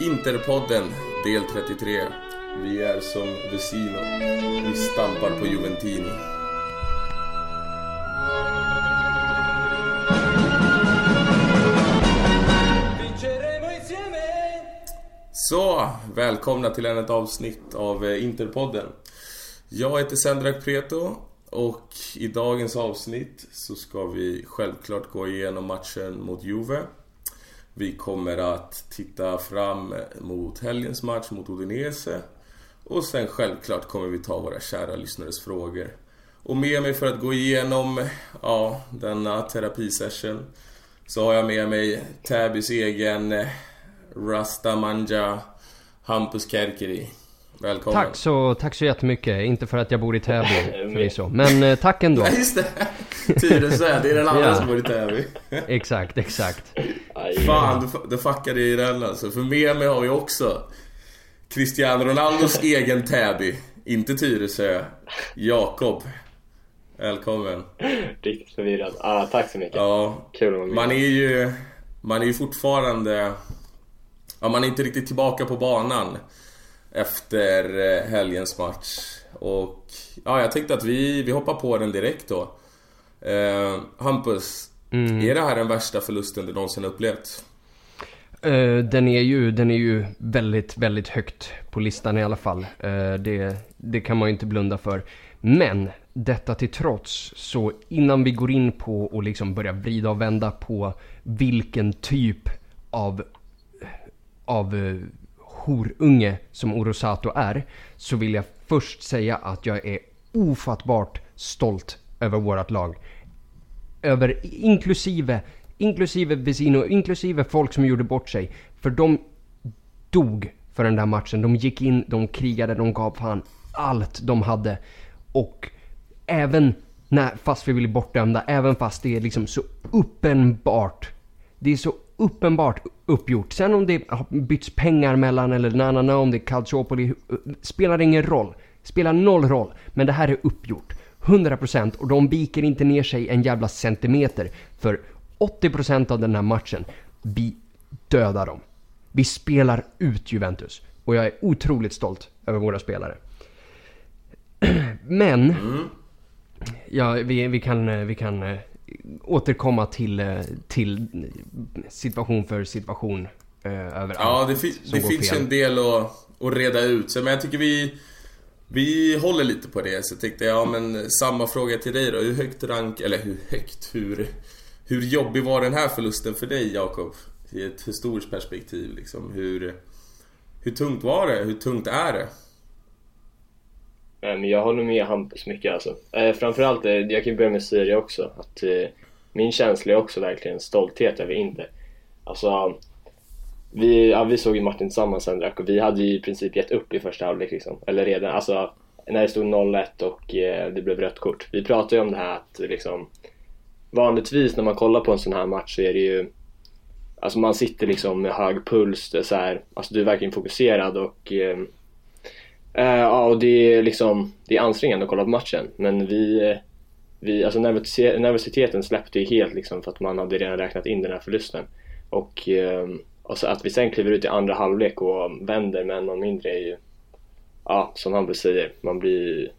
Interpodden del 33. Vi är som Vesino. Vi stampar på Juventini. Så, välkomna till ännu ett avsnitt av eh, Interpodden. Jag heter Sendrak Preto och i dagens avsnitt så ska vi självklart gå igenom matchen mot Juve. Vi kommer att titta fram mot helgens match mot Udinese. Och sen självklart kommer vi ta våra kära lyssnares frågor. Och med mig för att gå igenom, ja, denna terapisession så har jag med mig Täbys egen eh, Rastamanja Hampus Kärkeri. Välkommen. Tack så, tack så jättemycket. Inte för att jag bor i Täby förvisso. Men eh, tack ändå. Nej just det! Tyresö, det är den andra Ja. som bor i Täby. Exakt, exakt. Fan, du, du fuckade i den alltså. För med mig har vi också Cristiano Ronaldos egen Täby. Inte Tyresö. Jakob. Välkommen. Riktigt förvirrad. Ah, tack så mycket. Ja, Kul att vara med. man är ju... Man är ju fortfarande... Ja, man är inte riktigt tillbaka på banan efter eh, helgens match. Och ja, jag tänkte att vi, vi hoppar på den direkt då. Eh, Hampus, är det här den värsta förlusten du någonsin upplevt? Eh, den, är ju, den är ju väldigt, väldigt högt på listan i alla fall. Eh, det, det kan man ju inte blunda för. Men detta till trots, så innan vi går in på och liksom börjar vrida och vända på vilken typ av, av eh, horunge som Orosato är, så vill jag först säga att jag är ofattbart stolt över vårt lag. Över inklusive, inklusive Vesino, inklusive folk som gjorde bort sig. För de dog för den där matchen. De gick in, de krigade, de gav fan allt de hade. Och även när, fast vi blev bortdömda, även fast det är liksom så uppenbart. Det är så uppenbart uppgjort. Sen om det har bytts pengar mellan eller nanana, om det är Calciopoli, eh, spelar ingen roll. Spelar noll roll. Men det här är uppgjort. 100% och de viker inte ner sig en jävla centimeter. För 80% av den här matchen, vi dödar dem. Vi spelar ut Juventus. Och jag är otroligt stolt över våra spelare. Men, ja, vi, vi kan, eh, vi kan eh, återkomma till, eh, till situation för situation eh, över Ja, det, fi- det finns fel. en del att, att reda ut. Så, men jag tycker vi, vi håller lite på det. Så tänkte jag ja men samma fråga till dig då. Hur högt rank, eller hur högt, hur, hur jobbig var den här förlusten för dig Jakob? I ett historiskt perspektiv liksom. Hur, hur tungt var det? Hur tungt är det? Nej, men jag håller med Hampus mycket alltså. Eh, framförallt, eh, jag kan börja med Syria också. Att, eh, min känsla är också verkligen stolthet över Inter. Alltså, vi, ja, vi såg ju matchen tillsammans sen Drack, och vi hade ju i princip gett upp i första halvlek liksom. Eller redan, alltså när det stod 0-1 och eh, det blev rött kort. Vi pratade ju om det här att liksom vanligtvis när man kollar på en sån här match så är det ju Alltså man sitter liksom med hög puls, det är så här, alltså du är verkligen fokuserad och eh, eh ja, och det är liksom det är ansträngande att kolla på matchen. Men vi, eh, vi alltså nervositeten, nervositeten släppte ju helt liksom för att man hade redan räknat in den här förlusten. Och, eh, och så att vi sen kliver ut i andra halvlek och vänder med en man mindre är ju, ja, som han säger, man blir,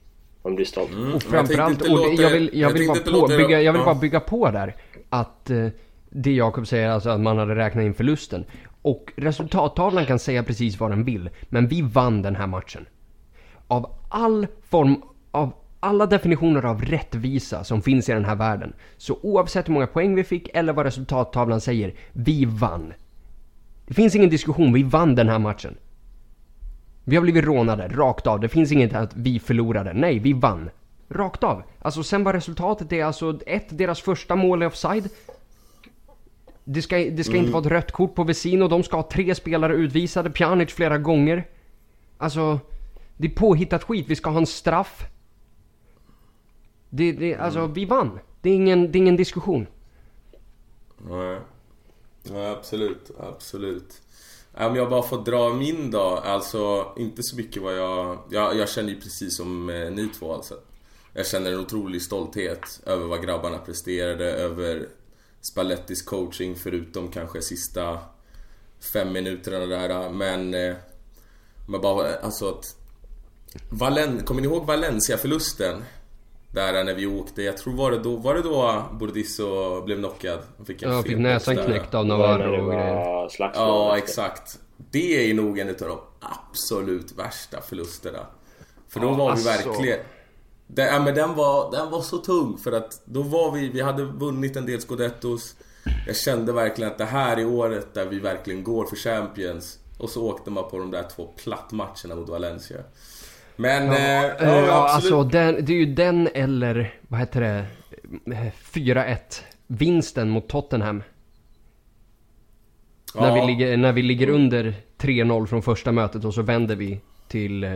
man blir stolt. Mm, Och jag framförallt, och det, jag vill, jag vill, tänkte bara, på, bygga, jag vill ja. bara bygga på där. Att eh, det Jakob säger, alltså att man hade räknat in förlusten. Och resultattavlan kan säga precis vad den vill. Men vi vann den här matchen. Av all form, av alla definitioner av rättvisa som finns i den här världen. Så oavsett hur många poäng vi fick eller vad resultattavlan säger, vi vann. Det finns ingen diskussion, vi vann den här matchen. Vi har blivit rånade, rakt av. Det finns inget att vi förlorade. Nej, vi vann. Rakt av. Alltså sen var resultatet är alltså ett, deras första mål är offside. Det ska, det ska inte vara ett rött kort på Vesino. De ska ha tre spelare utvisade. Pjanic flera gånger. Alltså, det är påhittat skit. Vi ska ha en straff. Det, det, alltså, vi vann. Det är ingen, det är ingen diskussion. Nej. Ja, absolut. Absolut. Om jag bara får dra min dag, Alltså, inte så mycket vad jag... Jag, jag känner ju precis som eh, ni två alltså. Jag känner en otrolig stolthet över vad grabbarna presterade, över Spallettis coaching förutom kanske sista fem minuterna där. Men... Eh, men bara, alltså att... Valen, kommer ni ihåg Valencia-förlusten? Där när vi åkte, jag tror var det då, var det då Bordisso blev knockad? Han fick, ja, fick näsan knäckt av Navarro och grejer. Ja, exakt. Det är nog en av de absolut värsta förlusterna. För då ja, var vi alltså... verkligen... Den, ja, men den var, den var så tung för att då var vi, vi hade vunnit en del scudettos. Jag kände verkligen att det här är året där vi verkligen går för Champions. Och så åkte man på de där två plattmatcherna mot Valencia. Men... Ja, eh, ja, ja absolut. alltså den, det är ju den eller, vad heter det? 4-1 vinsten mot Tottenham. Ja. När, vi ligger, när vi ligger under 3-0 från första mötet och så vänder vi till, eh,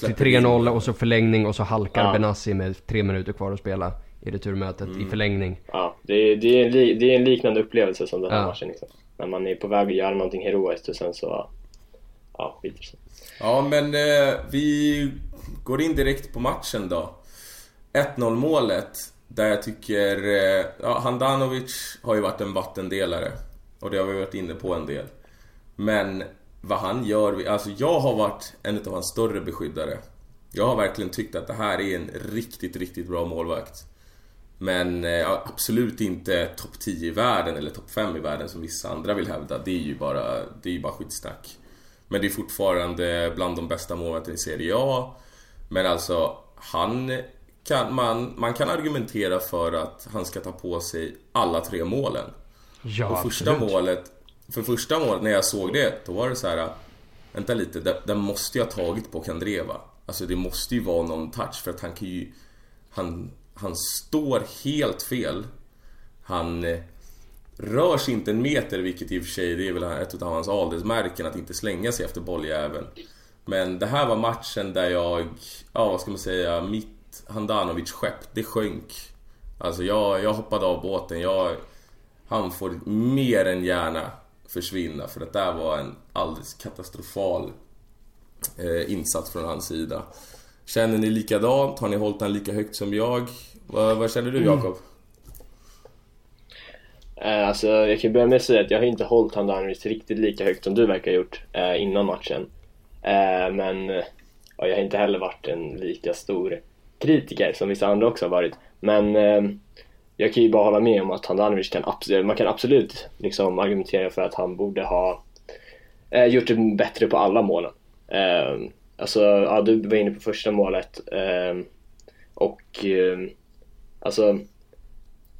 till 3-0 och så förlängning och så halkar ja. Benassi med tre minuter kvar att spela i returmötet mm. i förlängning. Ja, det är, det, är en, det är en liknande upplevelse som den här ja. matchen liksom. När man är på väg att göra någonting heroiskt och sen så, ja, skiter sig. Ja, men eh, vi går in direkt på matchen då. 1-0 målet, där jag tycker, eh, ja, Handanovic har ju varit en vattendelare. Och det har vi varit inne på en del. Men vad han gör, alltså jag har varit en av hans större beskyddare. Jag har verkligen tyckt att det här är en riktigt, riktigt bra målvakt. Men eh, absolut inte topp 10 i världen eller topp 5 i världen som vissa andra vill hävda. Det är ju bara, det är ju bara skitsnack. Men det är fortfarande bland de bästa målvakterna i Serie A. Men alltså, han kan, man, man kan argumentera för att han ska ta på sig alla tre målen. Ja, och första absolut. målet, för första målet när jag såg det, då var det så här. Vänta lite, den måste jag ha tagit på Kandreva. Alltså det måste ju vara någon touch för att han kan ju... Han, han står helt fel. Han rör sig inte en meter, vilket i och för sig det är väl ett av hans adelsmärken att inte slänga sig efter bolljäveln. Men det här var matchen där jag, ja vad ska man säga, mitt Handanovic skepp, det sjönk. Alltså jag, jag hoppade av båten. Jag, han får mer än gärna försvinna för att det där var en alldeles katastrofal eh, insats från hans sida. Känner ni likadant? Har ni hållit den lika högt som jag? Vad, vad känner du mm. Jakob? Mm. Eh, alltså, jag kan börja med att säga att jag har inte hållit Handanovic riktigt lika högt som du verkar ha gjort eh, innan matchen. Eh, men ja, jag har inte heller varit en lika stor kritiker som vissa andra också har varit. Men eh, jag kan ju bara hålla med om att Handanovic kan eh, man kan absolut liksom argumentera för att han borde ha eh, gjort det bättre på alla målen. Eh, alltså, ja, du var inne på första målet eh, och eh, alltså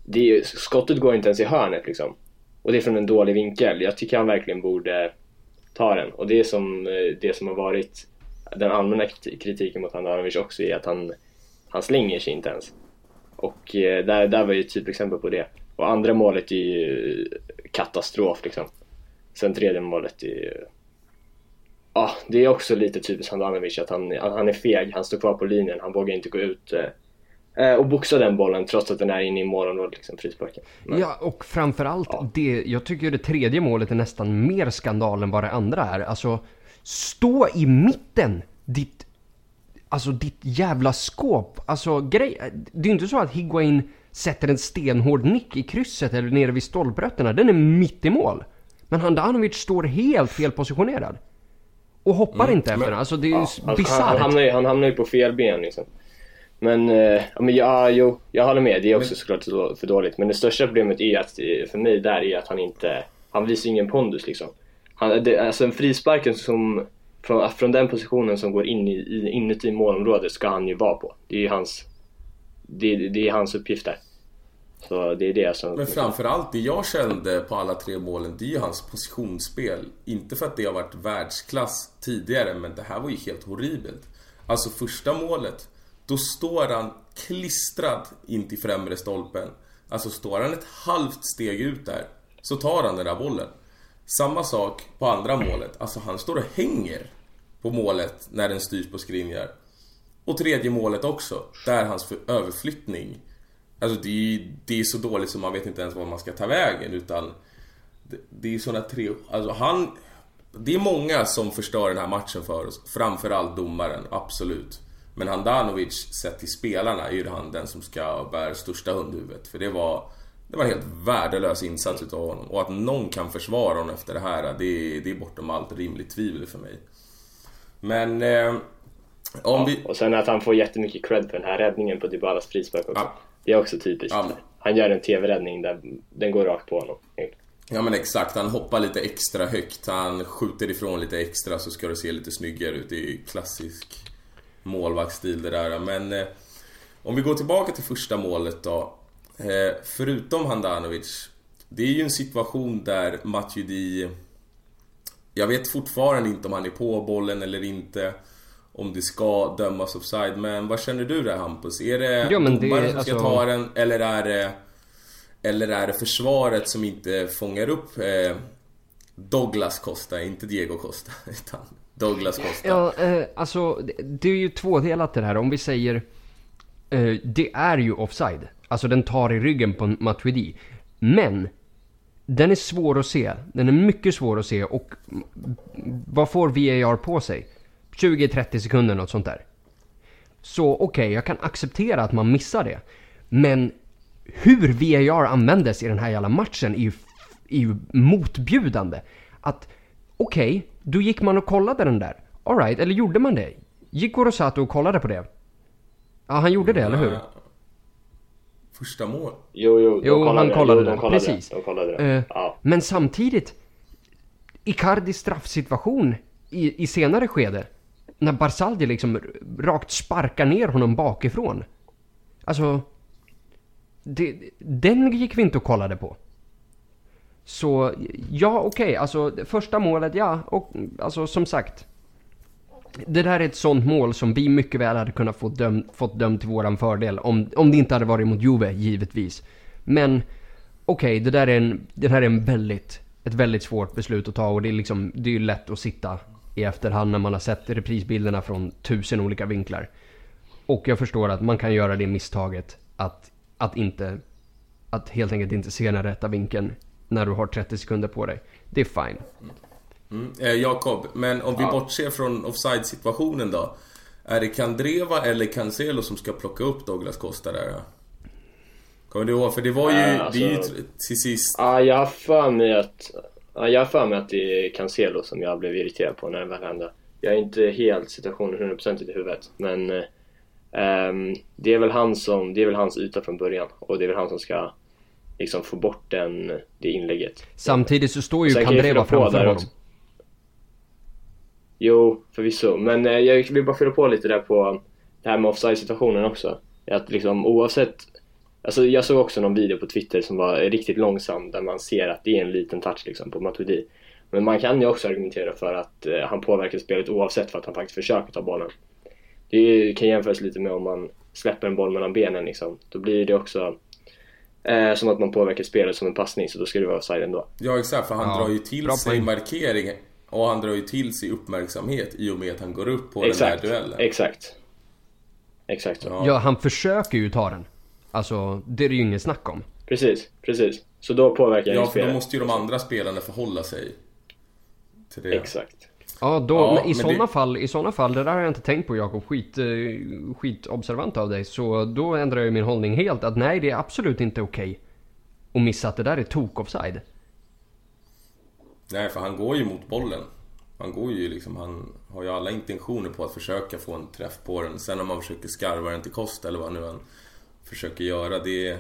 det, skottet går inte ens i hörnet liksom. Och det är från en dålig vinkel. Jag tycker han verkligen borde ta den. Och det är som, eh, det som har varit den allmänna kritiken mot Handanovic också är att han, han slänger sig inte ens. Och eh, där, där var ju ett typexempel på det. Och andra målet är ju eh, katastrof liksom. Sen tredje målet är ju... Ja, det är också lite typiskt Handanovic att han, han är feg, han står kvar på linjen, han vågar inte gå ut eh och boxa den bollen trots att den är inne i målområdet, liksom, frisparken. Ja, och framförallt ja. det, jag tycker det tredje målet är nästan mer skandal än vad det andra är. Alltså, stå i mitten, ditt Alltså ditt jävla skåp. Alltså grej, det är ju inte så att Higuain sätter en stenhård nick i krysset eller nere vid stolprötterna. Den är mitt i mål. Men Handanovic står helt felpositionerad. Och hoppar mm, inte efter den. Alltså det är ju ja, bisarrt. Han, han, hamnar ju, han hamnar ju på fel ben liksom. Men, eh, men ja, jo, jag håller med. Det är också men... såklart för dåligt. Men det största problemet är att, för mig där är att han inte, han visar ingen pondus liksom. Han, det, alltså en frisparken som från, från den positionen som går in i, inuti målområdet ska han ju vara på. Det är ju hans, det, det är hans uppgift där. Så det är det som... Men framförallt det jag kände på alla tre målen, det är ju hans positionsspel. Inte för att det har varit världsklass tidigare, men det här var ju helt horribelt. Alltså första målet, då står han klistrad in till främre stolpen. Alltså står han ett halvt steg ut där, så tar han den där bollen. Samma sak på andra målet. Alltså han står och hänger på målet när den styrs på Skriniar. Och tredje målet också. Där hans överflyttning. Alltså det är, det är så dåligt så man vet inte ens var man ska ta vägen utan det, det är såna tre... Alltså han... Det är många som förstör den här matchen för oss. Framförallt domaren, absolut. Men Handanovic, sett till spelarna, är ju han den som ska bära största hundhuvudet. För det var... Det var en helt värdelös insats utav honom. Och att någon kan försvara honom efter det här, det är, det är bortom allt rimligt tvivel för mig. Men... Eh, om Ja, vi... Och sen att han får jättemycket cred för den här räddningen på Dybalas frispark också. Ja. Det är också typiskt. Ja. Han gör en TV-räddning där den går rakt på honom. Ja men exakt, han hoppar lite extra högt, han skjuter ifrån lite extra så ska det se lite snyggare ut. Det är klassisk målvaktsstil det där. Men eh, om vi går tillbaka till första målet då. Eh, förutom Handanovic, det är ju en situation där Matuidi... Jag vet fortfarande inte om han är på bollen eller inte. Om det ska dömas offside, men vad känner du där Hampus? Är det men det- domaren som ska alltså- ta den, eller är det... Eller är det försvaret som inte fångar upp eh, Douglas Costa, inte Diego Costa, utan Douglas Costa. Ja, eh, alltså det, är ju tvådelat det här. Om vi säger... Eh, det är ju offside. Alltså den tar i ryggen på Matuidi. Men den är svår att se. Den är mycket svår att se och vad får VAR på sig? 20-30 sekunder något sånt där. Så okej, jag kan acceptera att man missar det. Men hur VAR användes i den här jävla matchen är ju, är ju motbjudande. Att okej, då gick man och kollade den där. Alright, eller gjorde man det? Gick Orosato och kollade på det? Ja, han gjorde det, eller hur? Första mål. Jo, jo, de Jo, kollade han det. kollade jo, det. de kollade Precis. Det. De kollade det. Eh, Ja. Men samtidigt, Icardis straffsituation i, i senare skede, när Barsaldi liksom rakt sparkar ner honom bakifrån. Alltså, det, den gick vi inte och kollade på. Så, ja okej, alltså första målet, ja, och alltså som sagt. Det där är ett sånt mål som vi mycket väl hade kunnat få döm, fått dömt till våran fördel om, om det inte hade varit mot Juve, givetvis. Men okej, det där är en, det där är en väldigt, ett väldigt svårt beslut att ta och det är liksom, det är ju lätt att sitta i efterhand när man har sett reprisbilderna från tusen olika vinklar. Och jag förstår att man kan göra det misstaget att, att inte, att helt enkelt inte se den rätta vinkeln när du har 30 sekunder på dig. Det är fine. Mm. Eh, Jakob, men om vi bortser från offside-situationen då. Är det Kandreva eller Cancelo som ska plocka upp Douglas Costa där? ja? Kommer du ihåg? För det var ju, Ja, alltså- det är ju till sist... Ja, jag har för mig att... Ja, jag har för mig att det är Cancelo som jag blev irriterad på när det väl hände. Jag är inte helt situationen 100% i huvudet, men... ehm, det är väl han som... Det är väl hans yta från början och det är väl han som ska liksom få bort den, det inlägget. Samtidigt så står ju Kandreva framför honom. också. Jo, förvisso. Men eh, jag vill bara fylla på lite där på det här med offside-situationen också. Att liksom oavsett... Alltså jag såg också någon video på Twitter som var riktigt långsam där man ser att det är en liten touch liksom på Matuidi. Men man kan ju också argumentera för att eh, han påverkar spelet oavsett för att han faktiskt försöker ta bollen. Det kan jämföras lite med om man släpper en boll mellan benen liksom. Då blir det också eh, som att man påverkar spelet som en passning så då ska det vara offside ändå. Ja exakt, för han Ja, drar ju till bra sig markering och han drar ju till sig uppmärksamhet i och med att han går upp på Exakt, den här duellen. exakt. Exakt så. Ja. Ja, han försöker ju ta den. Alltså, det är det ju ingen snack om. Precis, precis. Så då påverkar Ja, ju för spelet. då måste ju de andra spelarna förhålla sig till det. Exakt. Ja, då, Ja, i sådana det- fall, i såna fall, det där har jag inte tänkt på Jakob, skit, eh, skitobservant av dig. Så då ändrar jag min hållning helt, att nej det är absolut inte okej att missa att det där är tok-offside. Nej, för han går ju mot bollen. Han går ju liksom, han har ju alla intentioner på att försöka få en träff på den. Sen om man försöker skarva den till Costa eller vad nu han försöker göra, det,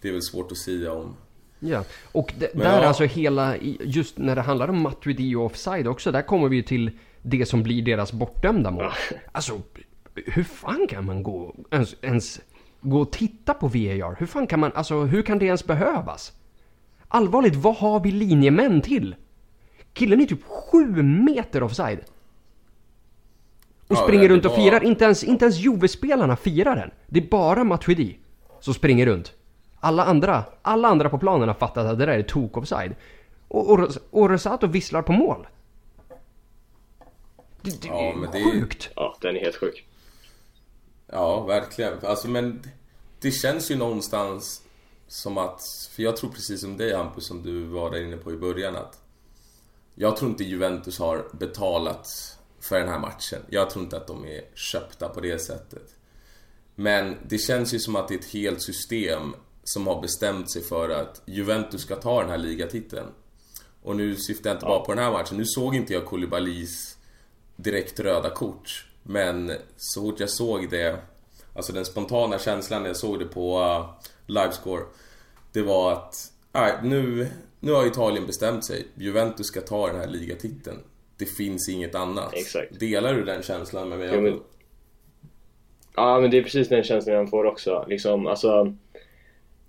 det är väl svårt att säga om. Ja, och d- där ja. alltså hela, just när det handlar om Matuidi och offside också, där kommer vi ju till det som blir deras bortdömda mål. Alltså, hur fan kan man gå, ens, ens gå och titta på VAR? Hur fan kan man, alltså hur kan det ens behövas? Allvarligt, vad har vi linjemän till? Killen är typ sju meter offside. Och Ja, springer runt och firar, inte ens, inte ens Juve-spelarna firar den. Det är bara Matuidi som springer runt. Alla andra, alla andra på planen har fattat att det där är tok-offside. Och, och, och Rosato visslar på mål. Det, det Ja, är men det- sjukt. Ja, den är helt sjuk. Ja, verkligen. Alltså men det känns ju någonstans som att, för jag tror precis som dig Hampus, som du var där inne på i början att jag tror inte Juventus har betalat för den här matchen. Jag tror inte att de är köpta på det sättet. Men det känns ju som att det är ett helt system som har bestämt sig för att Juventus ska ta den här ligatiteln. Och nu syftar jag inte bara på den här matchen. Nu såg inte jag Koulibalys direkt röda kort. Men så fort jag såg det, alltså den spontana känslan när jag såg det på uh, livescore. Det var att, nej, nu, nu har Italien bestämt sig. Juventus ska ta den här ligatiteln. Det finns inget annat. Exakt. Delar du den känslan med mig? Jo, men- Ja, men det är precis den känslan jag får också. Liksom, alltså,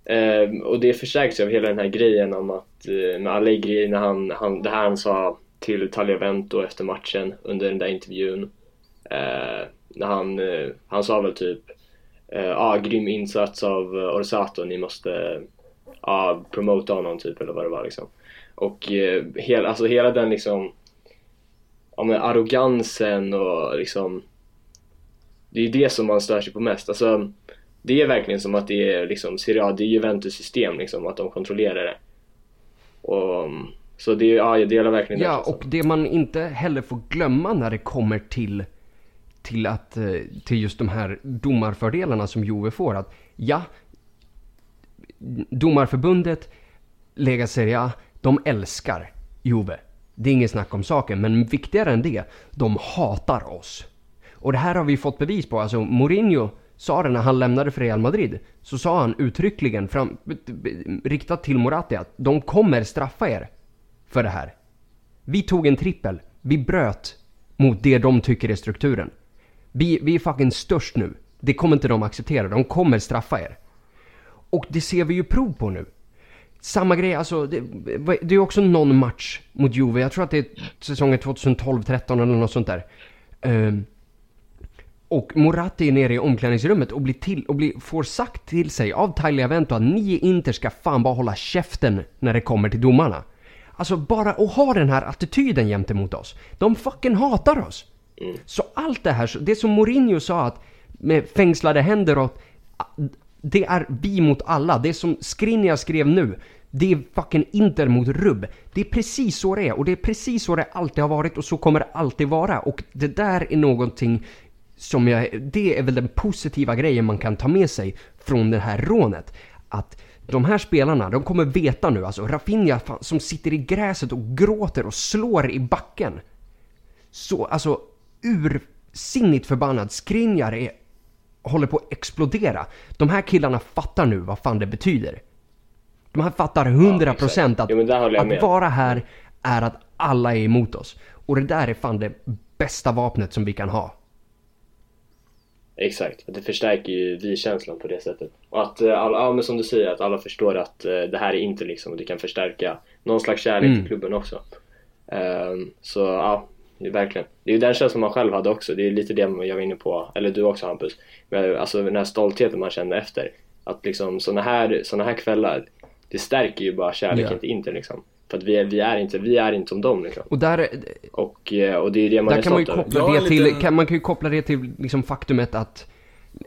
eh, och det förstärks ju av hela den här grejen om att eh, med Allegri, när han, han, det här han sa till Tagliavento efter matchen under den där intervjun. Eh, när han, eh, han sa väl typ eh, ah, grym insats av eh, Orsato, ni måste ah, promota honom typ eller vad det var liksom. Och eh, hela, alltså hela den liksom ja, men arrogansen och liksom det är ju det som man stör sig på mest. Alltså, det är verkligen som att det är liksom Serie A, det är Juventus system liksom, att de kontrollerar det. Och, så det är, ja, jag delar verkligen den Ja, och det man inte heller får glömma när det kommer till, till, att, eh, till just de här domarfördelarna som Juve får. Att ja, domarförbundet, Lega Serie A, de älskar Juve. Det är inget snack om saken, men viktigare än det, de hatar oss. Och det här har vi fått bevis på. Alltså Mourinho sa det när han lämnade för Real Madrid. Så sa han uttryckligen, fram, riktat till Moratti, att de kommer straffa er för det här. Vi tog en trippel. Vi bröt mot det de tycker är strukturen. Vi, vi är fucking störst nu. Det kommer inte de acceptera. De kommer straffa er. Och det ser vi ju prov på nu. Samma grej, alltså det, det är också någon match mot Juve. Jag tror att det är säsongen 2012-13 eller något sånt där. Um, och Moratti är nere i omklädningsrummet och, blir till, och blir, får sagt till sig av Tagliavento att ni i Inter ska fan bara hålla käften när det kommer till domarna. Alltså bara att ha den här attityden gentemot oss. De fucking hatar oss. Så allt det här, det som Mourinho sa att med fängslade händer och det är vi mot alla. Det som Skriniar skrev nu, det är fucking Inter mot rubb. Det är precis så det är och det är precis så det alltid har varit och så kommer det alltid vara. Och det där är någonting som jag, det är väl den positiva grejen man kan ta med sig från det här rånet. Att de här spelarna, de kommer veta nu, alltså Rafinha fan, som sitter i gräset och gråter och slår i backen. Så, alltså ursinnigt förbannad. Skriniar är, håller på att explodera. De här killarna fattar nu vad fan det betyder. De här fattar 100% exakt. att, Jo, att vara här är att alla är emot oss. Och det där är fan det bästa vapnet som vi kan ha. Exakt, det förstärker ju vi-känslan på det sättet. Och att, eh, alla, ja men som du säger, att alla förstår att eh, det här är inte liksom, och det kan förstärka någon slags kärlek Mm. till klubben också. Ehm, så ja, verkligen. Det är ju den känslan man själv hade också, det är lite det jag var inne på, eller du också Hampus. Men, alltså den här stoltheten man kände efter. Att liksom såna här, såna här kvällar, det stärker ju bara kärleken Ja. till Inter liksom. För att vi är, vi är inte, vi är inte som dem liksom. Och där, Och, eh, och det är det man där är kan man ju över. koppla har det en till, liten- kan, man kan ju koppla det till liksom faktumet att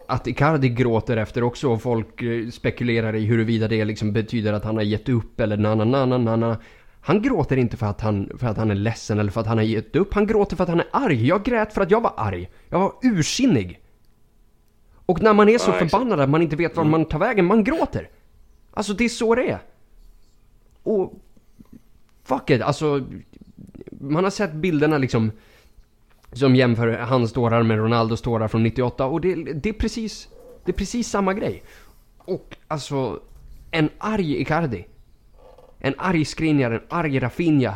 att Icardi gråter efter också och folk eh, spekulerar i huruvida det liksom betyder att han har gett upp eller na na na na na na. Han gråter inte för att han, för att han är ledsen eller för att han har gett upp. Han gråter för att han är arg. Jag grät för att jag var arg. Jag var ursinnig. Och när man är så Ja, förbannad att man inte vet var man tar vägen, man gråter. Alltså det är så det är. Och fuck it, alltså man har sett bilderna liksom som jämför hans tårar med Ronaldos tårar från 98 och det, det är precis det är precis samma grej. Och alltså en arg Icardi. En arg Skriniar, en arg Rafinha.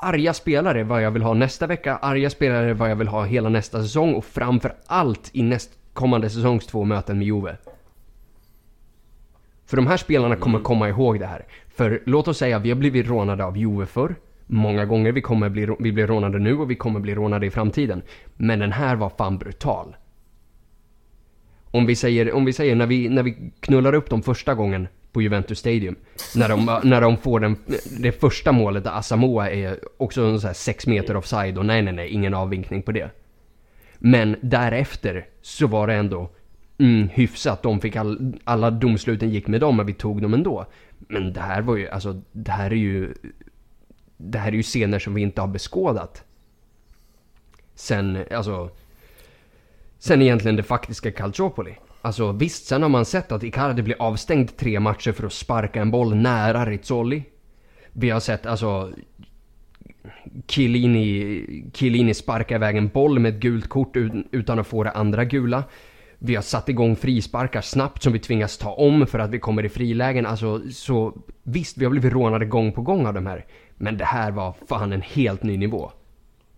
Arga spelare vad jag vill ha nästa vecka, arga spelare vad jag vill ha hela nästa säsong och framför allt i nästkommande säsongs två möten med Juve. För de här spelarna kommer komma ihåg det här. För låt oss säga, vi har blivit rånade av Juve förr. Många gånger, vi kommer bli, vi blir rånade nu och vi kommer bli rånade i framtiden. Men den här var fan brutal. Om vi säger, om vi säger när vi, när vi knullar upp dem första gången på Juventus Stadium. När de, när de får den, det första målet där Asamoah är också en så här 6 meter offside och nej nej nej, ingen avvinkning på det. Men därefter så var det ändå mm, hyfsat. De fick all, alla domsluten gick med dem men vi tog dem ändå. Men det här var ju, alltså det här är ju det här är ju scener som vi inte har beskådat. Sen, alltså Sen egentligen det faktiska Calciopoli. Alltså visst, sen har man sett att Icardi blir avstängd tre matcher för att sparka en boll nära Rizzoli. Vi har sett alltså Chiellini, Chiellini sparka iväg en boll med ett gult kort utan att få det andra gula. Vi har satt igång frisparkar snabbt som vi tvingas ta om för att vi kommer i frilägen. Alltså, så visst, vi har blivit rånade gång på gång av de här. Men det här var fan en helt ny nivå.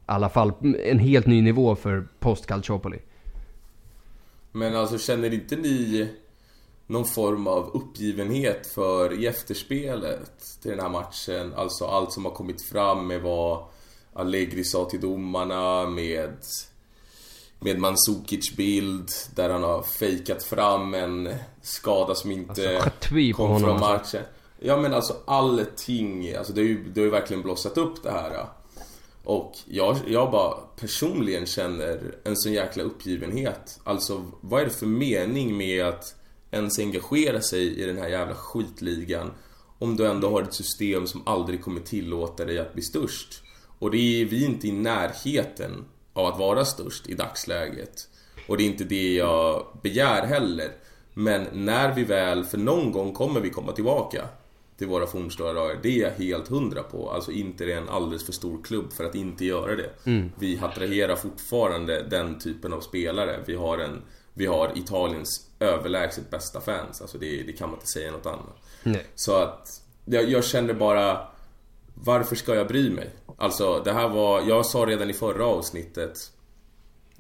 I alla fall en helt ny nivå för post Calciopoli. Men alltså känner inte ni någon form av uppgivenhet för i efterspelet till den här matchen? Alltså allt som har kommit fram med vad Allegri sa till domarna med med Mandzukic bild där han har fejkat fram en skada som inte alltså, kom från alltså. matchen. Ja men alltså allting, alltså det har ju, det har ju verkligen blossat upp det här. Och jag, jag bara personligen känner en sån jäkla uppgivenhet. Alltså vad är det för mening med att ens engagera sig i den här jävla skitligan om du ändå har ett system som aldrig kommer tillåta dig att bli störst? Och det är vi inte i närheten av att vara störst i dagsläget. Och det är inte det jag begär heller. Men när vi väl, för någon gång kommer vi komma tillbaka till våra fornstora dagar. Det är jag helt hundra på. Alltså Inter är en alldeles för stor klubb för att inte göra det. Mm. Vi attraherar fortfarande den typen av spelare. Vi har, en, vi har Italiens överlägset bästa fans. Alltså det, det kan man inte säga något annat. Nej. Så att jag, jag känner bara varför ska jag bry mig? Alltså det här var, jag sa redan i förra avsnittet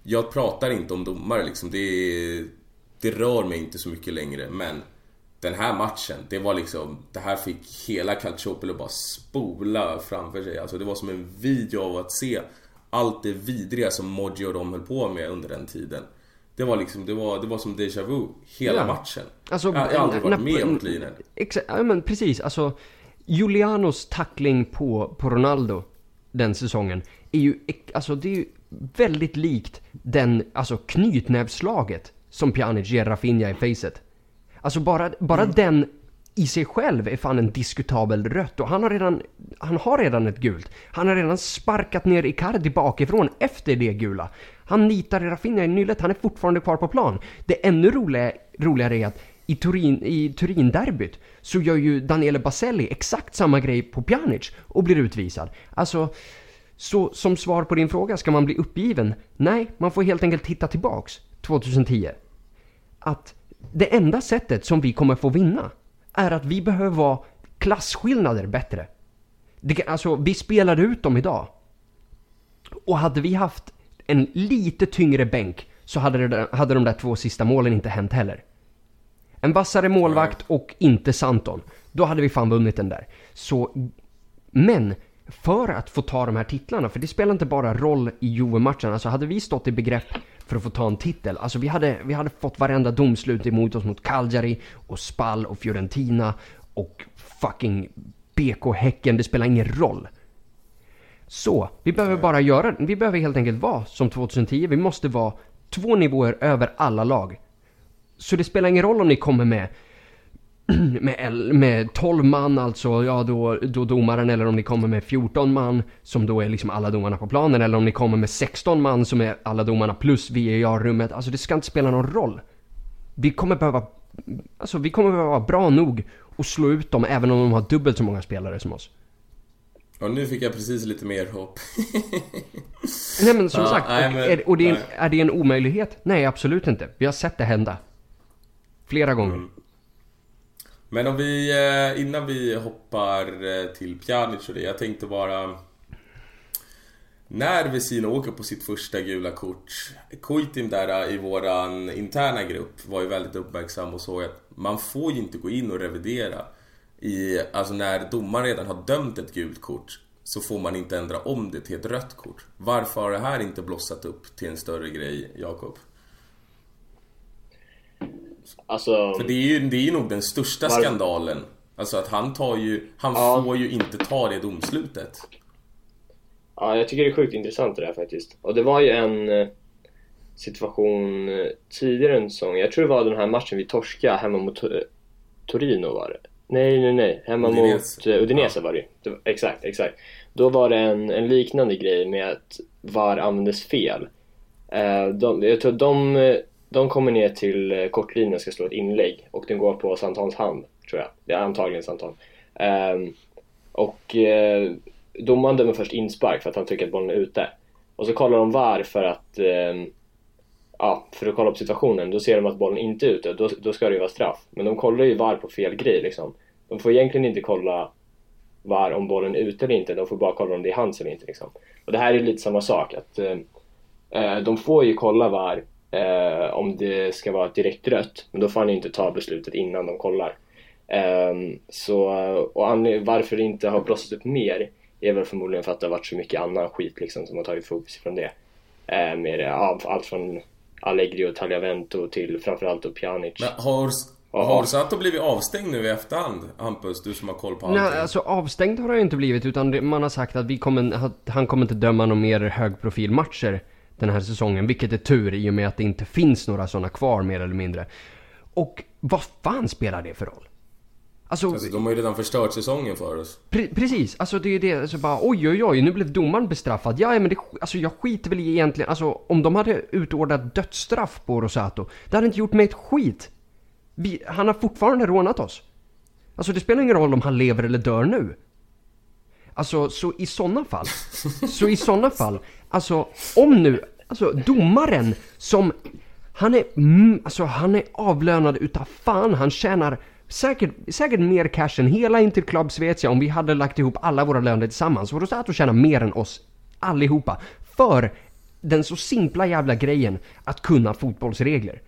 Jag pratar inte om domare liksom, det, det rör mig inte så mycket längre men Den här matchen, det var liksom Det här fick hela Calciopolo bara spola framför sig Alltså det var som en video av att se Allt det vidriga som Moggi och de höll på med under den tiden det var liksom, det var, det var som déjà vu hela ja. matchen. Alltså, jag, jag har aldrig varit med om något Exakt, ja men precis. Alltså Julianos tackling på, på Ronaldo den säsongen är ju, alltså det är ju väldigt likt den, alltså knytnävslaget som Pjanic ger Rafinha i facet. Alltså bara, bara mm. den i sig själv är fan en diskutabel rött och han har redan, han har redan ett gult. Han har redan sparkat ner Icardi bakifrån efter det gula. Han nitar Rafinha i nyllet, han är fortfarande kvar på plan. Det ännu roliga, roligare är att i Turin, i Turin-derbyt så gör ju Daniele Baselli exakt samma grej på Pjanic och blir utvisad. Alltså, så som svar på din fråga, ska man bli uppgiven? Nej, man får helt enkelt titta tillbaks 2010. Att det enda sättet som vi kommer få vinna är att vi behöver vara klasskillnader bättre. Det, alltså, vi spelade ut dem idag. Och hade vi haft en lite tyngre bänk så hade, det, hade de där två sista målen inte hänt heller. En vassare målvakt och inte Santon. Då hade vi fan vunnit den där. Så, men för att få ta de här titlarna, för det spelar inte bara roll i Juve-matchen. Alltså hade vi stått i begrepp för att få ta en titel, alltså vi hade, vi hade fått varenda domslut emot oss mot Cagliari och Spal och Fiorentina och fucking BK Häcken, det spelar ingen roll. Så, vi behöver bara göra, vi behöver helt enkelt vara som 2010, vi måste vara två nivåer över alla lag. Så det spelar ingen roll om ni kommer med med, med 12 man alltså, ja då, då domaren eller om ni kommer med 14 man som då är liksom alla domarna på planen eller om ni kommer med 16 man som är alla domarna plus VAR-rummet. Alltså det ska inte spela någon roll. Vi kommer behöva, alltså vi kommer behöva vara bra nog och slå ut dem även om de har dubbelt så många spelare som oss. Och nu fick jag precis lite mer hopp. nej men som ja, sagt, nej, men, är, och det är, är det en omöjlighet? Nej absolut inte. Vi har sett det hända. Flera gånger. Mm. Men om vi, eh, innan vi hoppar eh, till Pjanic och det. Jag tänkte bara... När Vesino åker på sitt första gula kort. Kuitim där eh, i våran interna grupp var ju väldigt uppmärksam och såg att man får ju inte gå in och revidera. I, alltså när domaren redan har dömt ett gult kort så får man inte ändra om det till ett rött kort. Varför har det här inte blossat upp till en större grej, Jakob? Alltså... För det är ju, det är ju nog den största var... skandalen. Alltså att han tar ju, han ja. får ju inte ta det domslutet. Ja, jag tycker det är sjukt intressant det där faktiskt. Och det var ju en eh, situation eh, tidigare en säsong. Jag tror det var den här matchen vi torska hemma mot Torino var det. Nej, nej, nej. Hemma Udinese. mot Udinese ja. var det ju. Exakt, exakt. Då var det en, en liknande grej med att VAR användes fel. De, jag tror de de kommer ner till eh, kortlinjen och ska slå ett inlägg och den går på Santons hand, tror jag. Det är antagligen Santon. Um, ehm, och uh, domaren dömer först inspark för att han tycker att bollen är ute. Och så kollar de VAR för att um, ja, för att kolla på situationen. Då ser de att bollen inte är ute, då, då ska det ju vara straff. Men de kollar ju VAR på fel grej liksom. De får egentligen inte kolla VAR om bollen är ute eller inte, de får bara kolla om det är hands eller inte liksom. Och det här är lite samma sak, att uh, de får ju kolla VAR eh, om det ska vara ett direkt rött. Men då får han inte ta beslutet innan de kollar. Eh, så, och varför det inte har blossat upp mer är väl förmodligen för att det har varit så mycket annan skit liksom som har tagit fokus ifrån det. Eh, med allt från Allegri och Tagliavento till framförallt och Pjanic. Men har, har Sato blivit avstängd nu i efterhand, Hampus? Du som har koll på allting. Nej, alltså avstängd har han ju inte blivit utan man har sagt att vi kommer, han kommer inte döma några mer högprofilmatcher den här säsongen. Vilket är tur i och med att det inte finns några sådana kvar mer eller mindre. Och vad fan spelar det för roll? Alltså, alltså de har ju redan förstört säsongen för oss. Pre precis, alltså det är ju det, alltså bara oj oj oj, nu blev domaren bestraffad. Ja men det, alltså jag skiter väl egentligen, alltså om de hade utordnat dödsstraff på Rosato, det hade inte gjort mig ett skit. Vi, han har fortfarande rånat oss. Alltså det spelar ingen roll om han lever eller dör nu. Alltså så i sådana fall, så i sådana fall, alltså om nu, alltså domaren som, han är, mm, alltså han är avlönad utav fan, han tjänar säkert, säkert mer cash än hela Interclub Svezia om vi hade lagt ihop alla våra löner tillsammans. Och Rosato tjänar mer än oss allihopa. För den så simpla jävla grejen att kunna fotbollsregler.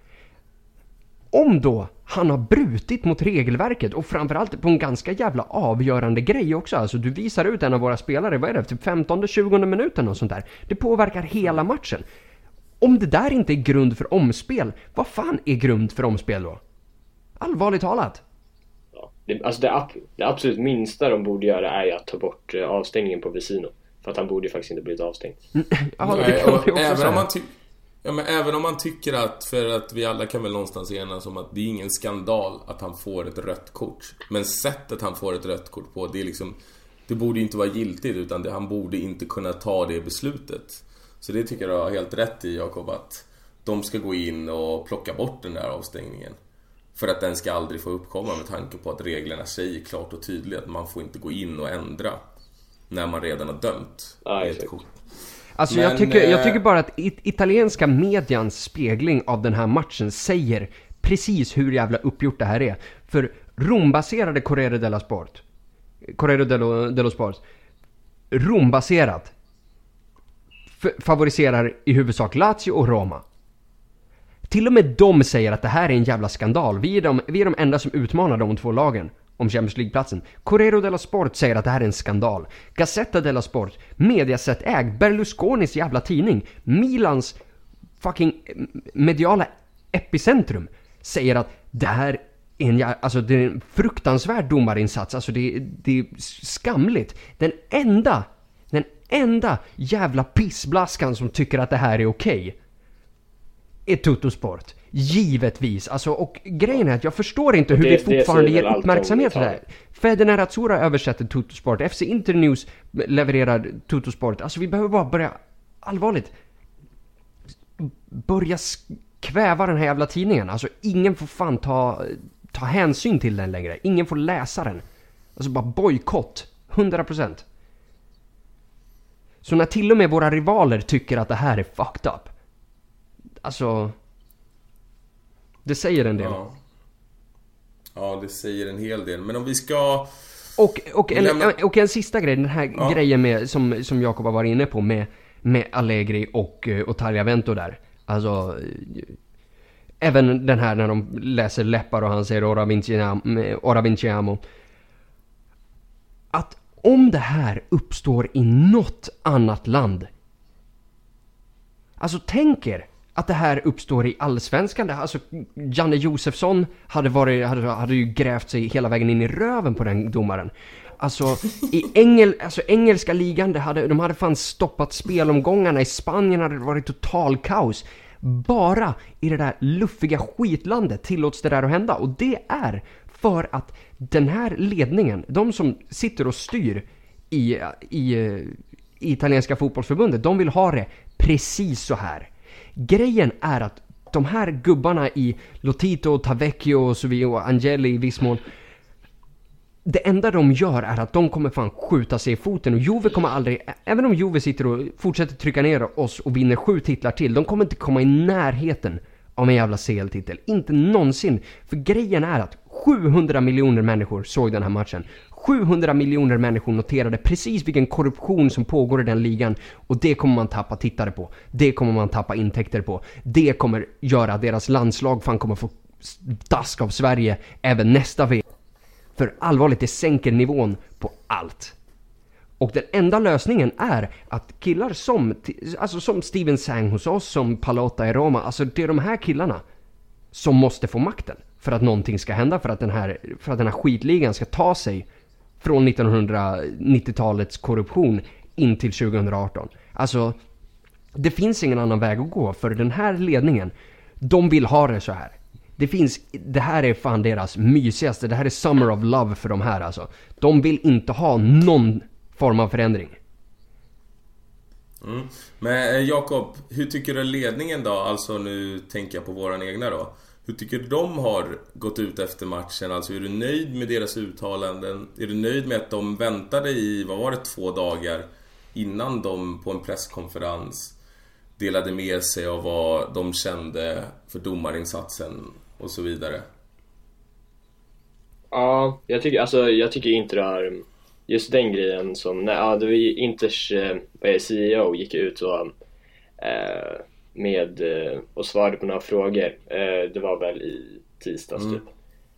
Om då han har brutit mot regelverket och framförallt på en ganska jävla avgörande grej också. Alltså du visar ut en av våra spelare, vad är det, typ 15-20 minuten och sånt där. Det påverkar hela matchen. Om det där inte är grund för omspel, vad fan är grund för omspel då? Allvarligt talat. Ja, det, alltså det, det absolut minsta de borde göra är att ta bort eh, avstängningen på Vesino. För att han borde ju faktiskt inte blivit avstängd. ja, det kan man också även säga. Om man Ja men även om man tycker att, för att vi alla kan väl någonstans enas om att det är ingen skandal att han får ett rött kort. Men sättet han får ett rött kort på, det är liksom Det borde inte vara giltigt utan det, han borde inte kunna ta det beslutet. Så det tycker jag du har helt rätt i Jakob att de ska gå in och plocka bort den där avstängningen. För att den ska aldrig få uppkomma med tanke på att reglerna säger klart och tydligt att man får inte gå in och ändra när man redan har dömt. Ett kort. Alltså Men, jag, tycker, jag tycker bara att italienska medians spegling av den här matchen säger precis hur jävla uppgjort det här är. För Rom-baserade Corriere dello Sport, Corriere dello, dello Sport, Rom-baserat favoriserar i huvudsak Lazio och Roma. Till och med de säger att det här är en jävla skandal. Vi är de, vi är de enda som utmanar de två lagen om Champions League-platsen. Correro della Sport säger att det här är en skandal. Gazzetta della Sport, Mediaset-ägd, Berlusconis jävla tidning, Milans fucking eh, mediala epicentrum säger att det här är en, alltså det är en fruktansvärd domarinsats. Alltså det, det är skamligt. Den enda, den enda jävla pissblaskan som tycker att det här är okej okay, är Tuttosport. Givetvis. Alltså, och grejen är att jag förstår inte hur det, vi fortfarande ger uppmärksamhet till det här. Fede Azzurra översätter Tuttosport. FC Internews levererar Tuttosport. Alltså vi behöver bara börja, allvarligt, börja kväva den här jävla tidningen. Alltså ingen får fan ta, ta hänsyn till den längre. Ingen får läsa den. Alltså bara bojkott. 100%. Så när till och med våra rivaler tycker att det här är fucked up. Alltså... Det säger en del. Ja. ja, det säger en hel del. Men om vi ska... Och, och, en, lämna... och en sista grej, den här ja. grejen med, som, som Jakob har varit inne på med, med Allegri och, eh, och Tagliavento där. Alltså... Även den här när de läser läppar och han säger Ora Vinciamo. Ora Vinciamo. Att om det här uppstår i något annat land. Alltså tänk er att det här uppstår i allsvenskan. Alltså, Janne Josefsson hade, varit, hade, hade ju grävt sig hela vägen in i röven på den domaren. Alltså, i Engel, alltså engelska ligan, hade, de hade fan stoppat spelomgångarna. I Spanien hade det varit total kaos. Bara i det där luffiga skitlandet tillåts det där att hända. Och det är för att den här ledningen, de som sitter och styr i, i, i italienska fotbollsförbundet, de vill ha det precis så här. Grejen är att de här gubbarna i Lotito, Tavecchio och så vidare, och Angeli i viss mån. Det enda de gör är att de kommer fan skjuta sig i foten och Juve kommer aldrig, även om Juve sitter och fortsätter trycka ner oss och vinner sju titlar till, de kommer inte komma i närheten av en jävla CL-titel. Inte någonsin. För grejen är att 700 miljoner människor såg den här matchen. 700 miljoner människor noterade precis vilken korruption som pågår i den ligan och det kommer man tappa tittare på. Det kommer man tappa intäkter på. Det kommer göra att deras landslag fan kommer få dask av Sverige även nästa VM. För allvarligt, det sänker nivån på allt. Och den enda lösningen är att killar som, alltså som Steven Sang hos oss, som Palota i Roma, alltså det är de här killarna som måste få makten. För att någonting ska hända, för att den här, för att den här skitligan ska ta sig från 1990-talets korruption in till 2018. Alltså, det finns ingen annan väg att gå för den här ledningen, de vill ha det så här. Det finns, det här är fan deras mysigaste, det här är summer of love för de här alltså. De vill inte ha någon form av förändring. Mm. Men eh, Jakob, hur tycker du ledningen då? Alltså nu tänker jag på våran egna då. Hur tycker du de har gått ut efter matchen? Alltså är du nöjd med deras uttalanden? Är du nöjd med att de väntade i, vad var det, två dagar innan de på en presskonferens delade med sig av vad de kände för domarinsatsen och så vidare? Ja, jag tycker, alltså, jag tycker inte det här, just den grejen som, nej, ja, det var Inters eh, CEO gick ut och eh, med eh, och svarade på några frågor. Eh, det var väl i tisdags mm. typ.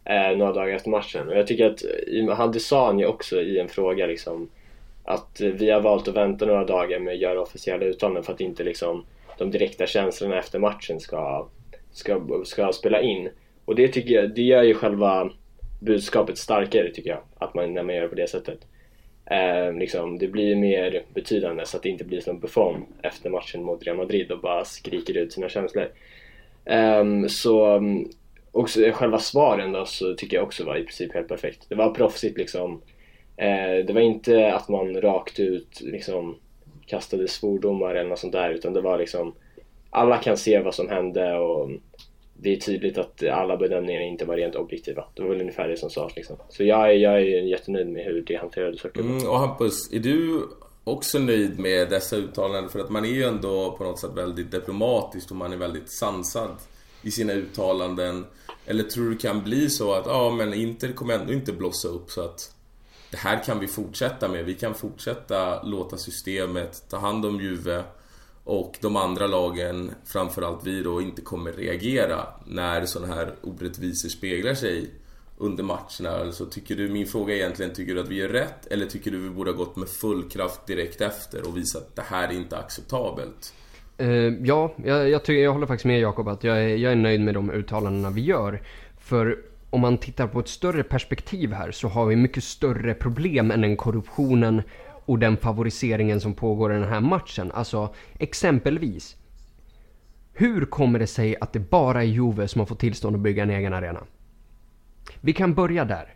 Eh, några dagar efter matchen. Och jag tycker att han sa han ju också i en fråga liksom att vi har valt att vänta några dagar med att göra officiella uttalanden för att inte liksom de direkta känslorna efter matchen ska, ska, ska spela in. Och det tycker jag, det gör ju själva budskapet starkare tycker jag, att man, när man gör det på det sättet. Eh, liksom, det blir mer betydande så att det inte blir som Buffon efter matchen mot Real Madrid och bara skriker ut sina känslor. Eh, så också själva svaren då så tycker jag också var i princip helt perfekt. Det var proffsigt liksom. Eh, det var inte att man rakt ut liksom kastade svordomar eller något sånt där utan det var liksom alla kan se vad som hände och det är tydligt att alla bedömningar inte var rent objektiva. Det var väl ungefär det som sades liksom. Så jag är, jag är jättenöjd med hur det hanterades. Mm, och Hampus, är du också nöjd med dessa uttalanden? För att man är ju ändå på något sätt väldigt diplomatisk och man är väldigt sansad i sina uttalanden. Eller tror du det kan bli så att, ja men Inter kommer ändå inte blossa upp så att det här kan vi fortsätta med. Vi kan fortsätta låta systemet ta hand om Juve och de andra lagen, framförallt vi då, inte kommer reagera när sådana här orättvisor speglar sig under matcherna. Alltså, tycker du, min fråga är egentligen, tycker du att vi gör rätt? Eller tycker du vi borde ha gått med full kraft direkt efter och visat att det här är inte acceptabelt? Uh, ja, jag, jag, tycker, jag håller faktiskt med Jakob att jag är, jag är nöjd med de uttalandena vi gör. För om man tittar på ett större perspektiv här så har vi mycket större problem än den korruptionen och den favoriseringen som pågår i den här matchen. Alltså exempelvis. Hur kommer det sig att det bara är Juve som har fått tillstånd att bygga en egen arena? Vi kan börja där.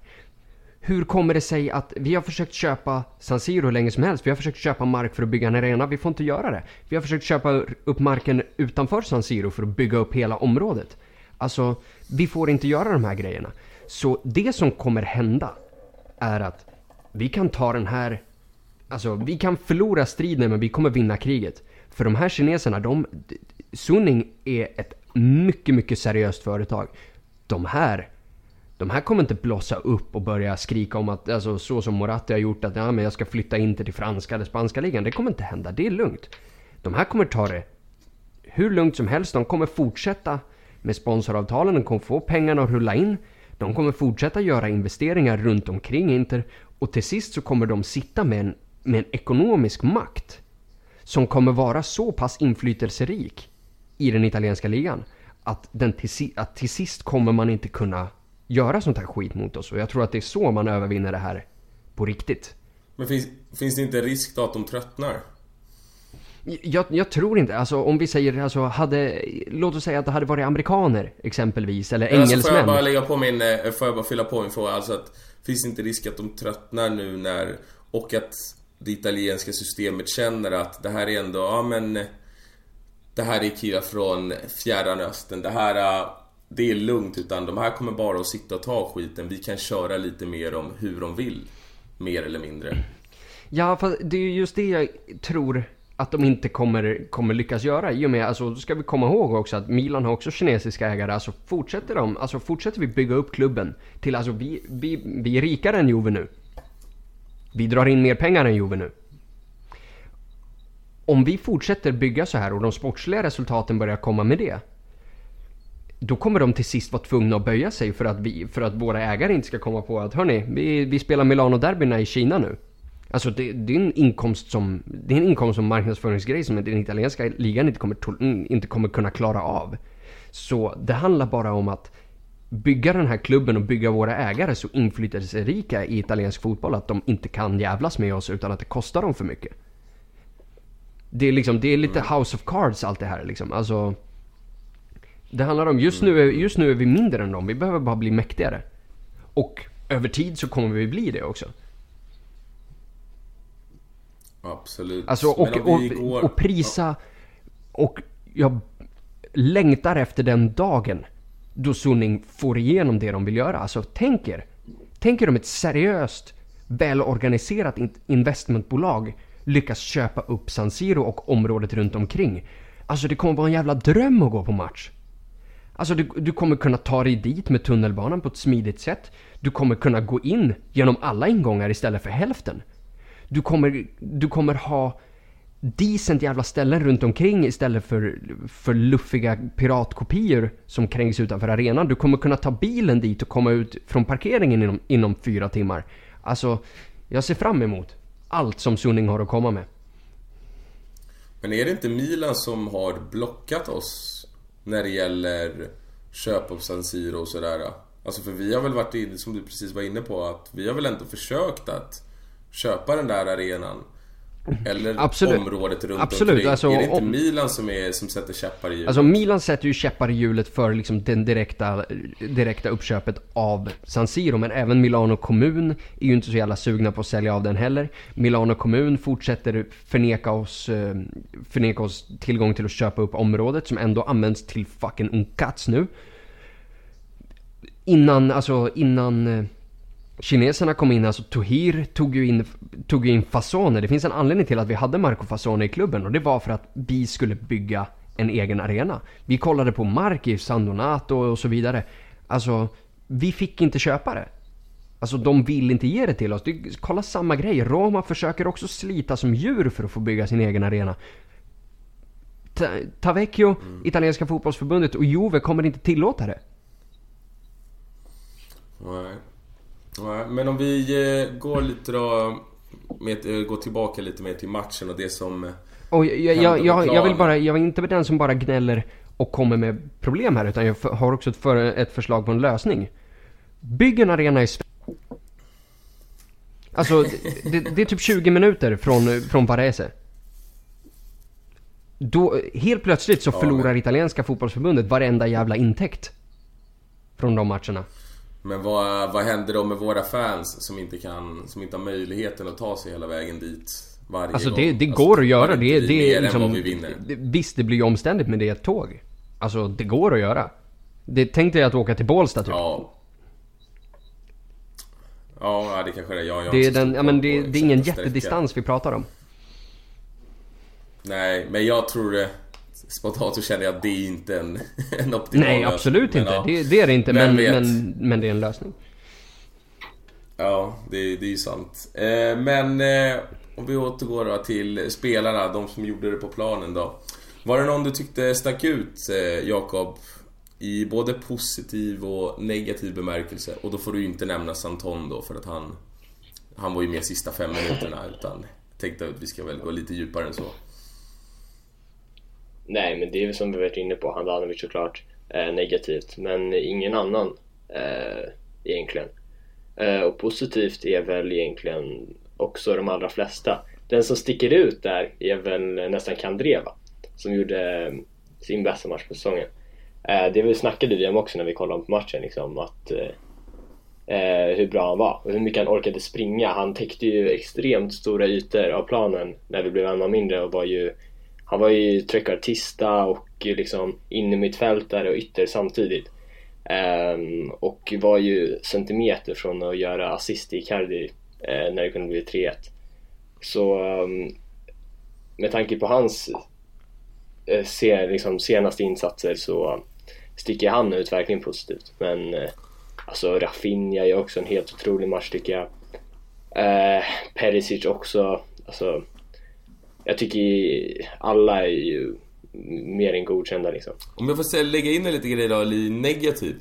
Hur kommer det sig att vi har försökt köpa San Siro hur länge som helst? Vi har försökt köpa mark för att bygga en arena. Vi får inte göra det. Vi har försökt köpa upp marken utanför San Siro för att bygga upp hela området. Alltså, vi får inte göra de här grejerna. Så det som kommer hända är att vi kan ta den här Alltså, vi kan förlora striden men vi kommer vinna kriget. För de här kineserna, de... Suning är ett mycket, mycket seriöst företag. De här, de här kommer inte blossa upp och börja skrika om att, alltså så som Moratti har gjort, att ja, men jag ska flytta in till franska eller spanska ligan. Det kommer inte hända, det är lugnt. De här kommer ta det hur lugnt som helst. De kommer fortsätta med sponsoravtalen, de kommer få pengarna att rulla in. De kommer fortsätta göra investeringar runt omkring Inter och till sist så kommer de sitta med en med en ekonomisk makt som kommer vara så pass inflytelserik i den italienska ligan att, den till, att till sist kommer man inte kunna göra sånt här skit mot oss. Och jag tror att det är så man övervinner det här på riktigt. Men finns, finns det inte risk då att de tröttnar? Jag, jag, tror inte, alltså om vi säger alltså hade, låt oss säga att det hade varit amerikaner exempelvis, eller engelsmän. Alltså, får jag bara lägga på min, eh, får jag bara fylla på min fråga, alltså att finns det inte risk att de tröttnar nu när, och att det italienska systemet känner att det här är ändå, ja men det här är killar från fjärran östern. Det här äh, det är lugnt utan de här kommer bara att sitta och ta skiten. Vi kan köra lite mer om hur de vill. Mer eller mindre. Ja, fast det är just det jag tror att de inte kommer, kommer lyckas göra. I och med, alltså, ska vi komma ihåg också att Milan har också kinesiska ägare. Alltså fortsätter de, alltså fortsätter vi bygga upp klubben till, alltså vi, vi, vi är rikare än Juve nu. Vi drar in mer pengar än Juve nu. Om vi fortsätter bygga så här och de sportsliga resultaten börjar komma med det. Då kommer de till sist vara tvungna att böja sig för att, vi, för att våra ägare inte ska komma på att hörni, vi, vi spelar Milano-derbyna i Kina nu. Alltså det, det, är en inkomst som, det är en inkomst som marknadsföringsgrej som den italienska ligan inte kommer, inte kommer kunna klara av. Så det handlar bara om att bygga den här klubben och bygga våra ägare så inflytelserika i italiensk fotboll att de inte kan jävlas med oss utan att det kostar dem för mycket. Det är liksom, det är lite House of Cards allt det här liksom. Alltså... Det handlar om, just nu, är, just nu är vi mindre än dem, vi behöver bara bli mäktigare. Och över tid så kommer vi bli det också. Absolut. Alltså och, och, går... och prisa och jag längtar efter den dagen då Sunning får igenom det de vill göra. Alltså tänk er, tänk er om ett seriöst välorganiserat investmentbolag lyckas köpa upp San Siro och området runt omkring. Alltså det kommer vara en jävla dröm att gå på match. Alltså du, du kommer kunna ta dig dit med tunnelbanan på ett smidigt sätt. Du kommer kunna gå in genom alla ingångar istället för hälften. Du kommer, du kommer ha decent jävla ställen runt omkring istället för, för luffiga piratkopior som krängs utanför arenan. Du kommer kunna ta bilen dit och komma ut från parkeringen inom, inom fyra timmar. Alltså, jag ser fram emot allt som Sunning har att komma med. Men är det inte Milan som har blockat oss när det gäller köp av San Siro och sådär? Alltså för vi har väl varit inne, som du precis var inne på, att vi har väl ändå försökt att köpa den där arenan. Eller Absolut. området runt Absolut. omkring. Alltså, är det inte om... Milan som, är, som sätter käppar i hjulet? Alltså Milan sätter ju käppar i hjulet för liksom den direkta, direkta uppköpet av San Siro. Men även Milano kommun är ju inte så jävla sugna på att sälja av den heller. Milano kommun fortsätter förneka oss, eh, förneka oss tillgång till att köpa upp området som ändå används till fucking unkats nu. Innan, alltså innan eh, kineserna kom in, alltså Tohir tog ju in, tog ju in Fasone. Det finns en anledning till att vi hade Marco Fasone i klubben och det var för att vi skulle bygga en egen arena. Vi kollade på mark i San Donato och så vidare. Alltså, vi fick inte köpa det. Alltså de vill inte ge det till oss. Det, kolla samma grej. Roma försöker också slita som djur för att få bygga sin egen arena. Tavecchio, mm. italienska fotbollsförbundet och Juve kommer inte tillåta det. Nej. Men om vi eh, går lite då... Med, eh, går tillbaka lite mer till matchen och det som... Och jag, jag, jag, jag, vill bara, jag är inte den som bara gnäller och kommer med problem här utan jag har också ett, för, ett förslag på en lösning. Bygg en arena i Alltså, det, det, är typ 20 minuter från, från Varese. Då, helt plötsligt så förlorar italienska fotbollsförbundet varenda jävla intäkt. Från de matcherna. Men vad, vad händer då med våra fans som inte kan, som inte har möjligheten att ta sig hela vägen dit varje alltså, gång? Det, det alltså, går att göra. Det, det är liksom, det, visst, det blir ju omständigt men det är ett tåg. Alltså, det går att göra. Det tänkte jag att åka till Bålsta typ. Ja. Ja, det kanske det är. Jag, jag det är, den, ja, men det, det är ingen jättedistans vi pratar om. Nej, men jag tror det spontant så känner jag att det är inte en, en optimal Nej, absolut lösning. inte. Ja. Det, det, är det inte, men, men, men, det är en lösning. Ja, det, det är ju sant. Eh, men eh, om vi återgår då till spelarna, de som gjorde det på planen då. Var det någon du tyckte stack ut, eh, Jakob? I både positiv och negativ bemärkelse. Och då får du ju inte nämna Santon då för att han... Han var ju med sista fem minuterna utan... Tänkte att vi ska väl gå lite djupare än så. Nej, men det är väl som vi varit inne på, Handanovic såklart eh, negativt, men ingen annan eh, egentligen. Eh, och positivt är väl egentligen också de allra flesta. Den som sticker ut där är väl nästan Kandreva, som gjorde eh, sin bästa match på säsongen. Eh, det vi snackade vi om också när vi kollade på matchen, liksom, att eh, eh, hur bra han var och hur mycket han orkade springa. Han täckte ju extremt stora ytor av planen när vi blev en man mindre och var ju han var ju trequartista och liksom innermittfältare och ytter samtidigt. Um, och var ju centimeter från att göra assist i Icardi uh, eh, när det kunde bli 3-1. Så um, med tanke på hans uh, se, liksom, senaste insatser så sticker han ut verkligen positivt. Men uh, alltså Rafinha är också en helt otrolig match tycker jag. Uh, Perisic också. Alltså, jag tycker alla är ju mer än godkända liksom. Om jag får säga, lägga in en lite grej då, negativt.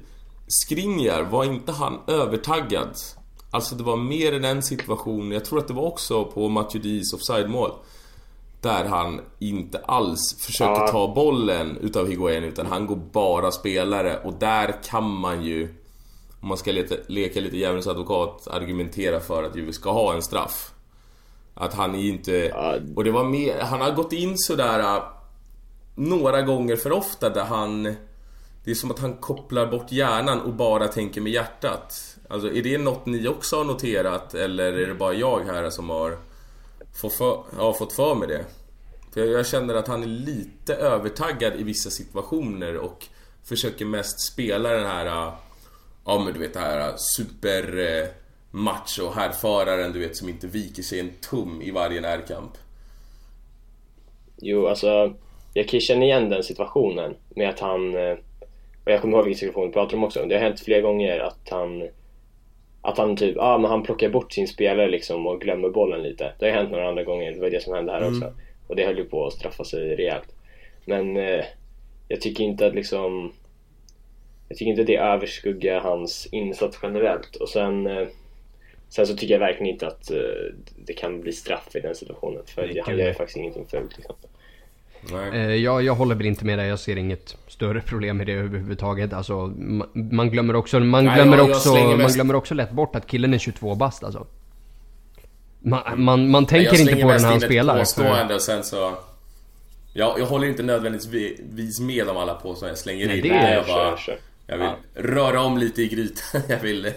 Skriniar, var inte han övertaggad? Alltså det var mer än en situation, jag tror att det var också på Maturidis offside-mål. Där han inte alls försöker ja. ta bollen utav Higuain utan han går bara spelare och där kan man ju om man ska leta, leka lite djävulens advokat argumentera för att Juve ska ha en straff. Att han är inte... Ja. Och det var mer, han har gått in sådär äh, några gånger för ofta där han... Det är som att han kopplar bort hjärnan och bara tänker med hjärtat. Alltså är det något ni också har noterat eller är det bara jag här som har fått för, ja, fått för mig det? För jag, jag känner att han är lite övertaggad i vissa situationer och försöker mest spela den här... Äh, ja men du vet det här äh, super macho härföraren du vet som inte viker sig en tum i varje närkamp. Jo, alltså jag kan känna igen den situationen med att han eh, och jag kommer ihåg vilken situation vi pratade om också. Det har hänt flera gånger att han att han typ, ah, men han plockar bort sin spelare liksom och glömmer bollen lite. Det har hänt några andra gånger, det var det som hände här mm. också. Och det höll ju på att straffa sig rejält. Men eh, jag tycker inte att liksom Jag tycker inte att det överskuggar hans insats generellt. Och sen eh, Sen så tycker jag verkligen inte att uh, det kan bli straff i den situationen. För Nej, han gör ju faktiskt ingenting fult liksom. Uh, jag, jag håller väl inte med dig. Jag ser inget större problem med det överhuvudtaget. Alltså, man, glömmer också, man Nej, glömmer jag, också, jag man glömmer också lätt bort att killen är 22 bast alltså. Man, man, man tänker inte på den när han spelar. Jag slänger mest in ett och sen så... Jag, jag håller inte nödvändigtvis med om alla påståenden jag slänger Nej, in. Det är, jag bara, jag vill ja. röra om lite i grytan. Jag vill,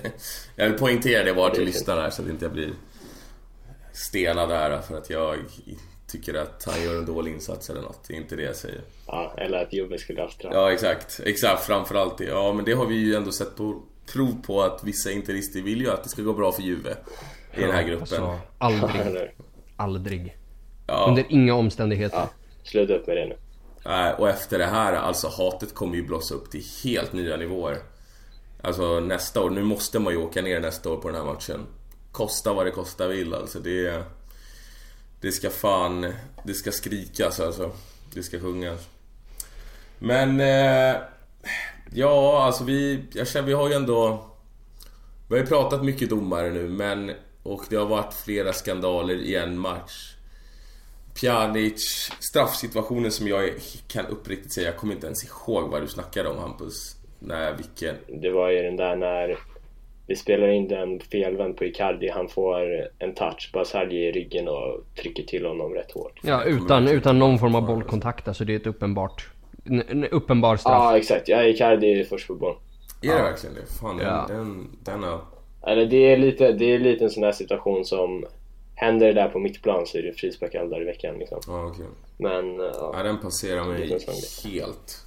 jag vill poängtera det bara till lyssnarna här så att inte jag blir stenad där för att jag tycker att han gör en dålig insats eller något. Det är inte det jag säger. Ja, eller att Juve skulle ha straff. Ja, exakt. Exakt, framförallt det. Ja, men det har vi ju ändå sett på prov på att vissa interister vill ju att det ska gå bra för Juve i den här gruppen. Alltså, aldrig. aldrig. Ja. Under inga omständigheter. Ja, sluta upp med det nu. Eh, och efter det här, alltså hatet kommer ju blossa upp till helt nya nivåer. Alltså nästa år, nu måste man ju åka ner nästa år på den här matchen. Kosta vad det kosta vill alltså. Det, det ska fan, det ska skrikas alltså, alltså. Det ska sjungas. Men, eh, ja alltså vi, jag känner vi har ju ändå... Vi har ju pratat mycket domare nu men, och det har varit flera skandaler i en match. Pjanic, straffsituationen som jag kan uppriktigt säga, jag kommer inte ens ihåg vad du snackade om Hampus. Nej, vilken? Det var ju den där när vi spelar in den felvänd på Icardi, han får en touch, bara säljer i ryggen och trycker till honom rätt hårt. Ja, utan, utan någon form av bollkontakt, alltså det är ett uppenbart, en uppenbar straff. Ja, exakt. Ja, Icardi är först på boll. Är det ja. verkligen det? Fan, ja. den, den har... Eller det är lite, det är lite en sån här situation som Händer det där på mittplan så är det frispark alla dagar i veckan liksom. Ja, okay. Men... Ja, ja, den passerar mig helt.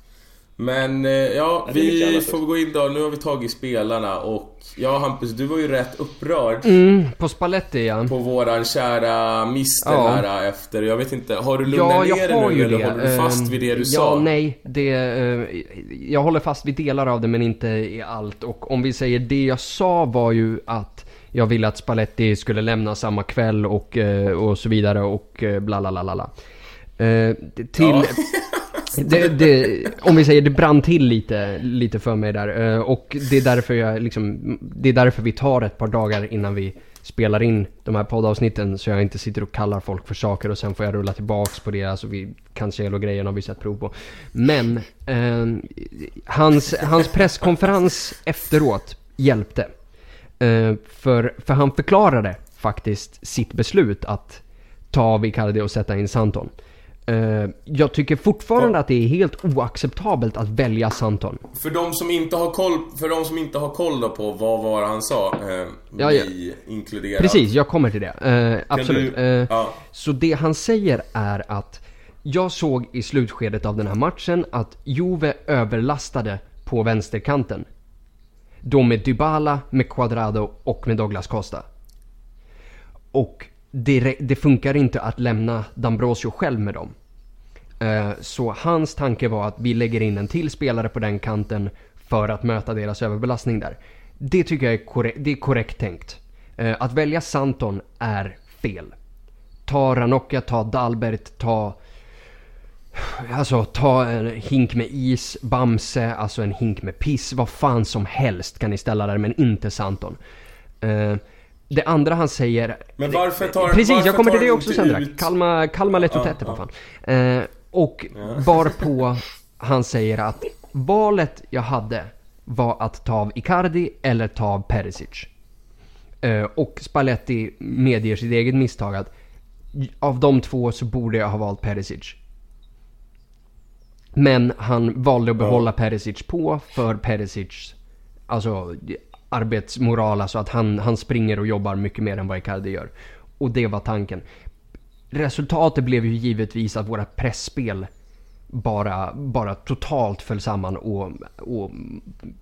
Men eh, ja, vi får gå in då. Nu har vi tagit spelarna och ja Hampus, du var ju rätt upprörd. Mm, på Spalletti ja. På våran kära mister ja. här efter. Jag vet inte, har du lugnat ja, ner dig nu eller det. håller du fast vid det du ja, sa? Ja, nej. Det, uh, jag håller fast vid delar av det men inte i allt. Och om vi säger det jag sa var ju att jag ville att Spalletti skulle lämna samma kväll och, eh, och så vidare och eh, bla bla bla bla. Eh, till... Ja. Det, det, om vi säger det brann till lite, lite för mig där. Och det är därför jag liksom, det är därför vi tar ett par dagar innan vi spelar in de här poddavsnitten så jag inte sitter och kallar folk för saker och sen får jag rulla tillbaks på det. Alltså vi, Cancelo-grejen har vi sett prov på. Men eh, hans, hans presskonferens efteråt hjälpte. Eh, för, för han förklarade faktiskt sitt beslut att ta Icardi och sätta in Santon. Uh, jag tycker fortfarande att det är helt oacceptabelt att välja Santon. För de som inte har koll, för de som inte har koll på vad var han sa, uh, ja, ja. inkluderat. Precis, jag kommer till det. Uh, absolut. Du, ja. Så det han säger är att jag såg i slutskedet av den här matchen att Juve överlastade på vänsterkanten. Då med Dybala, med Quadrado och med Douglas Costa. Och det, det funkar inte att lämna Dambrosio själv med dem. Eh, så hans tanke var att vi lägger in en till spelare på den kanten för att möta deras överbelastning där. Det tycker jag är, korrekt, det är korrekt tänkt. Eh, att välja Santon är fel. Ta Ranocchia, ta Dalbert, ta... Alltså ta en hink med is, Bamse, alltså en hink med piss, vad fan som helst kan ni ställa där men inte Santon. Uh, det andra han säger... Men varför tar Precis, varför jag kommer till det också sen Drack. ut- Kalma, kalma lätt och Ja, tätt ja. fan. Uh, och varpå han säger att valet jag hade var att ta av Icardi eller ta av Perisic. Eh, och Spalletti medger sitt eget misstag att av de två så borde jag ha valt Perisic. Men han valde att behålla Perisic på för Perisic alltså, arbetsmoral, alltså att han, han springer och jobbar mycket mer än vad Icardi gör. Och det var tanken. Resultatet blev ju givetvis att våra pressspel bara, bara totalt föll samman och, och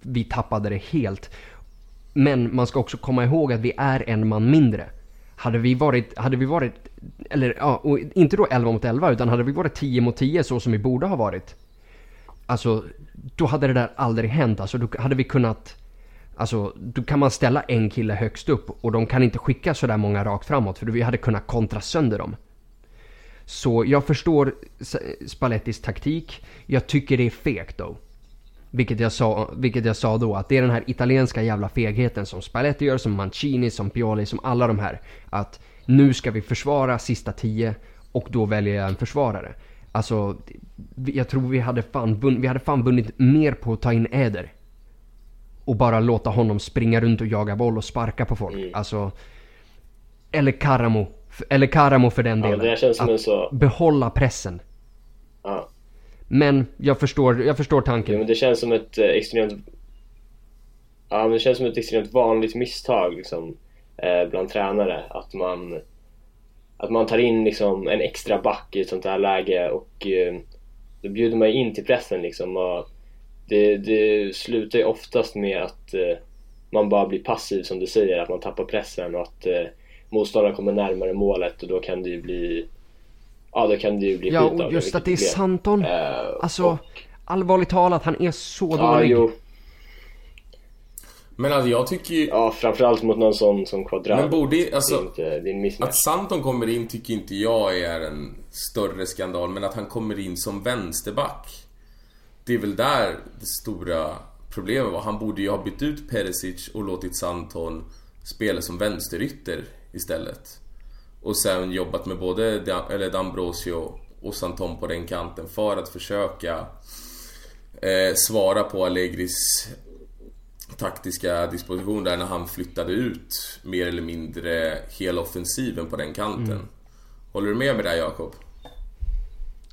vi tappade det helt. Men man ska också komma ihåg att vi är en man mindre. Hade vi varit, hade vi varit, eller ja, inte då 11 mot 11 utan hade vi varit 10 mot 10 så som vi borde ha varit. Alltså, då hade det där aldrig hänt. Alltså, då hade vi kunnat... Alltså, då kan man ställa en kille högst upp och de kan inte skicka sådär många rakt framåt för vi hade kunnat kontra sönder dem. Så jag förstår Spallettis taktik. Jag tycker det är fegt då. Vilket jag, sa, vilket jag sa då, att det är den här italienska jävla fegheten som Spalletti gör, som Mancini, som Pioli, som alla de här. Att nu ska vi försvara sista tio och då väljer jag en försvarare. Alltså, jag tror vi hade fan, vunn, vi hade fan vunnit mer på att ta in Eder. Och bara låta honom springa runt och jaga boll och sparka på folk. Alltså... Eller Karamo. Eller Karamo för den Ja, delen. det här känns som att så... behålla pressen. Ja. Men jag förstår, jag förstår tanken. Jo, men det känns som ett eh, extremt... Ja, men det känns som ett extremt vanligt misstag liksom, eh, bland tränare. Att man, att man tar in liksom, en extra back i ett sånt här läge och eh, då bjuder man in till pressen. Liksom, och det, det slutar ju oftast med att eh, man bara blir passiv som du säger, att man tappar pressen och att eh, motståndaren kommer närmare målet och då kan det ju bli Ja, då kan det ju bli Ja, och just att det är. Santon. Eh, Alltså, och- allvarligt talat, han är så Ja, dålig. jo. Men alltså jag tycker ju... Ja, framförallt mot någon sån som Quadrado. Men borde, det alltså, inte, det är en mismatch. Att Santon kommer in tycker inte jag är en större skandal, men att han kommer in som vänsterback. Det är väl där det stora problemet var. Han borde ju ha bytt ut Perisic och låtit Santon spela som vänsterytter istället. Och sen jobbat med både eller D'Ambrosio och Santon på den kanten för att försöka eh, svara på Allegris taktiska disposition där när han flyttade ut mer eller mindre hela offensiven på den kanten. Håller du med mig där Jakob?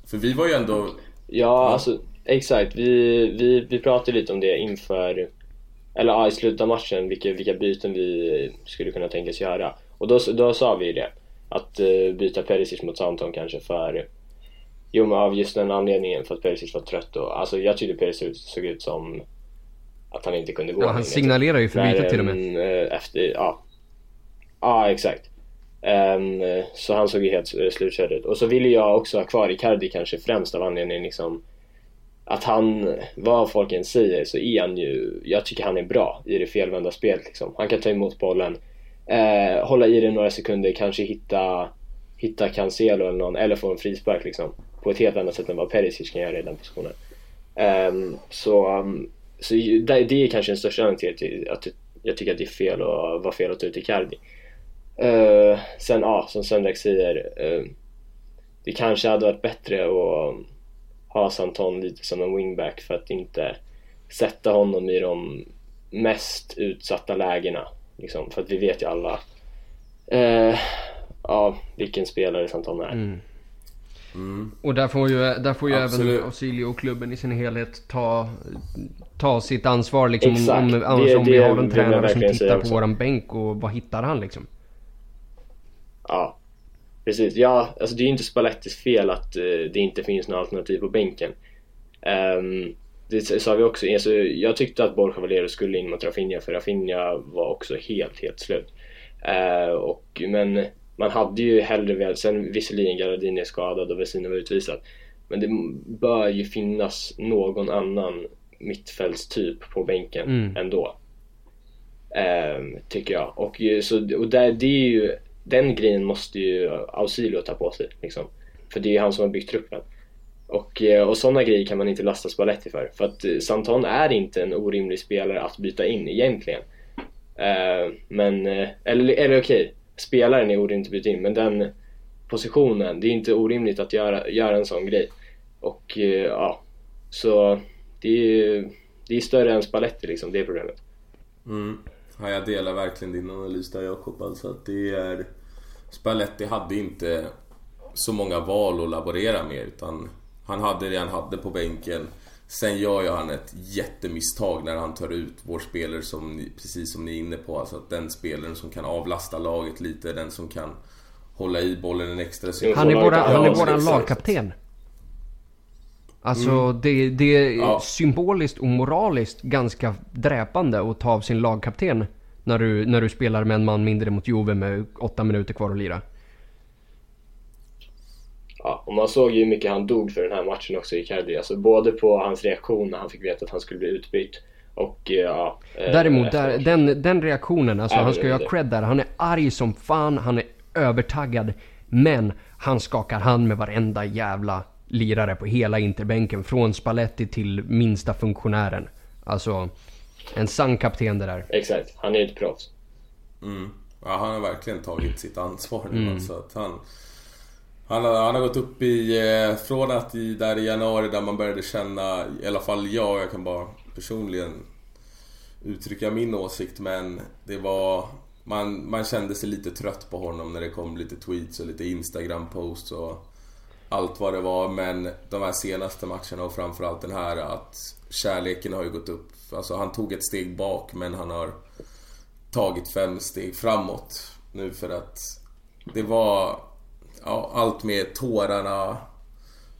För vi var ju ändå... Ja, alltså exakt. Vi, vi, vi pratade lite om det inför, eller ja, i slutet av matchen, vilka, vilka byten vi skulle kunna tänkas göra. Och då, då sa vi ju det. Att uh, byta Perisic mot Santon kanske för, jo men av just den anledningen för att Perisic var trött och, alltså jag tyckte Perisic såg ut som att han inte kunde gå Ja, han signalerar ju för När, byte till och med. ehm, eh, Efter, ja. Ja, exakt. Eh, så han såg ju helt eh, slutkörd ut. Och så ville jag också ha kvar Icardi kanske främst av anledningen liksom att han, vad folk än säger, så är han ju, jag tycker han är bra i det felvända spelet liksom. Han kan ta emot bollen, eh, hålla i det några sekunder, kanske hitta, hitta Cancelo eller någon, eller få en frispark liksom. På ett helt annat sätt än vad Perisic kan göra i den positionen. Ehm, så, um, så det, det är kanske den största anledningen till att jag tycker att det är fel och var fel att ta ut Icardi. Uh, sen ja, som Sendrak säger, uh, det kanske hade varit bättre att ha Santon lite som en wingback för att inte sätta honom i de mest utsatta lägena. Liksom, för att vi vet ju alla uh, ja, vilken spelare Santon är. Mm. Och där får ju, där får ju Absolut. även Ausilio och klubben i sin helhet ta, ta sitt ansvar liksom. Exakt. Om, annars Det- om vi det har en tränare som tittar på våran bänk och vad hittar han liksom? Ja, Precis, ja, alltså det är ju inte Spallettis fel att uh, det inte finns några alternativ på bänken. Um, det sa vi också, alltså, jag tyckte att Borja Valero skulle in mot Rafinha för Rafinha var också helt, helt slut. Uh, och, men man hade ju hellre velat, sen visserligen Garadini är skadad och Vesina var utvisad. Men det bör ju finnas någon annan mittfältstyp på bänken mm. ändå. Um, tycker jag. Och, så, och där, det är ju, den grejen måste ju Ausilio ta på sig. Liksom. För det är ju han som har byggt truppen. Och, eh, och sådana grejer kan man inte lasta Spalletti för. För att eh, Santon är inte en orimlig spelare att byta in egentligen. Uh, men, eller, eller okej, spelaren är orimligt att byta in men den positionen, det är inte orimligt att göra, göra en sån grej. Och eh, ja, så det är, det är större än Spalletti liksom, det är problemet. Mm. Ja, jag delar verkligen din analys där Jakob. Alltså att det är... Spalletti hade inte så många val att laborera med utan han hade det han hade på bänken. Sen gör ju han ett jättemisstag när han tar ut vår spelare som ni, precis som ni är inne på. Alltså att den spelaren som kan avlasta laget lite, den som kan hålla i bollen en extra sekund. Han är, våra, han är våran lagkapten. Alltså mm. det, det är ja. symboliskt och moraliskt ganska dräpande att ta av sin lagkapten när du, när du spelar med en man mindre mot Juve med åtta minuter kvar att lira. Ja, och man såg ju hur mycket han dog för den här matchen också, Icardi. Alltså både på hans reaktion när han fick veta att han skulle bli utbytt och eh, ja... Eh, Däremot, där, den, den reaktionen, alltså han ska ju ha cred där. Han är arg som fan, han är övertaggad. Men han skakar hand med varenda jävla lirare på hela interbänken. Från Spalletti till minsta funktionären. Alltså, en sann kapten det där. Exakt, han är ju ett proffs. Mm. Ja, han har verkligen tagit sitt ansvar nu mm. alltså. Att han, han, har, han har gått upp i... Eh, från att i, där i januari där man började känna, i alla fall jag, jag kan bara personligen uttrycka min åsikt men det var... Man, man kände sig lite trött på honom när det kom lite tweets och lite Instagram-posts och allt vad det var. Men de här senaste matcherna och framförallt den här att kärleken har ju gått upp. Alltså han tog ett steg bak men han har tagit fem steg framåt nu för att det var ja, allt med tårarna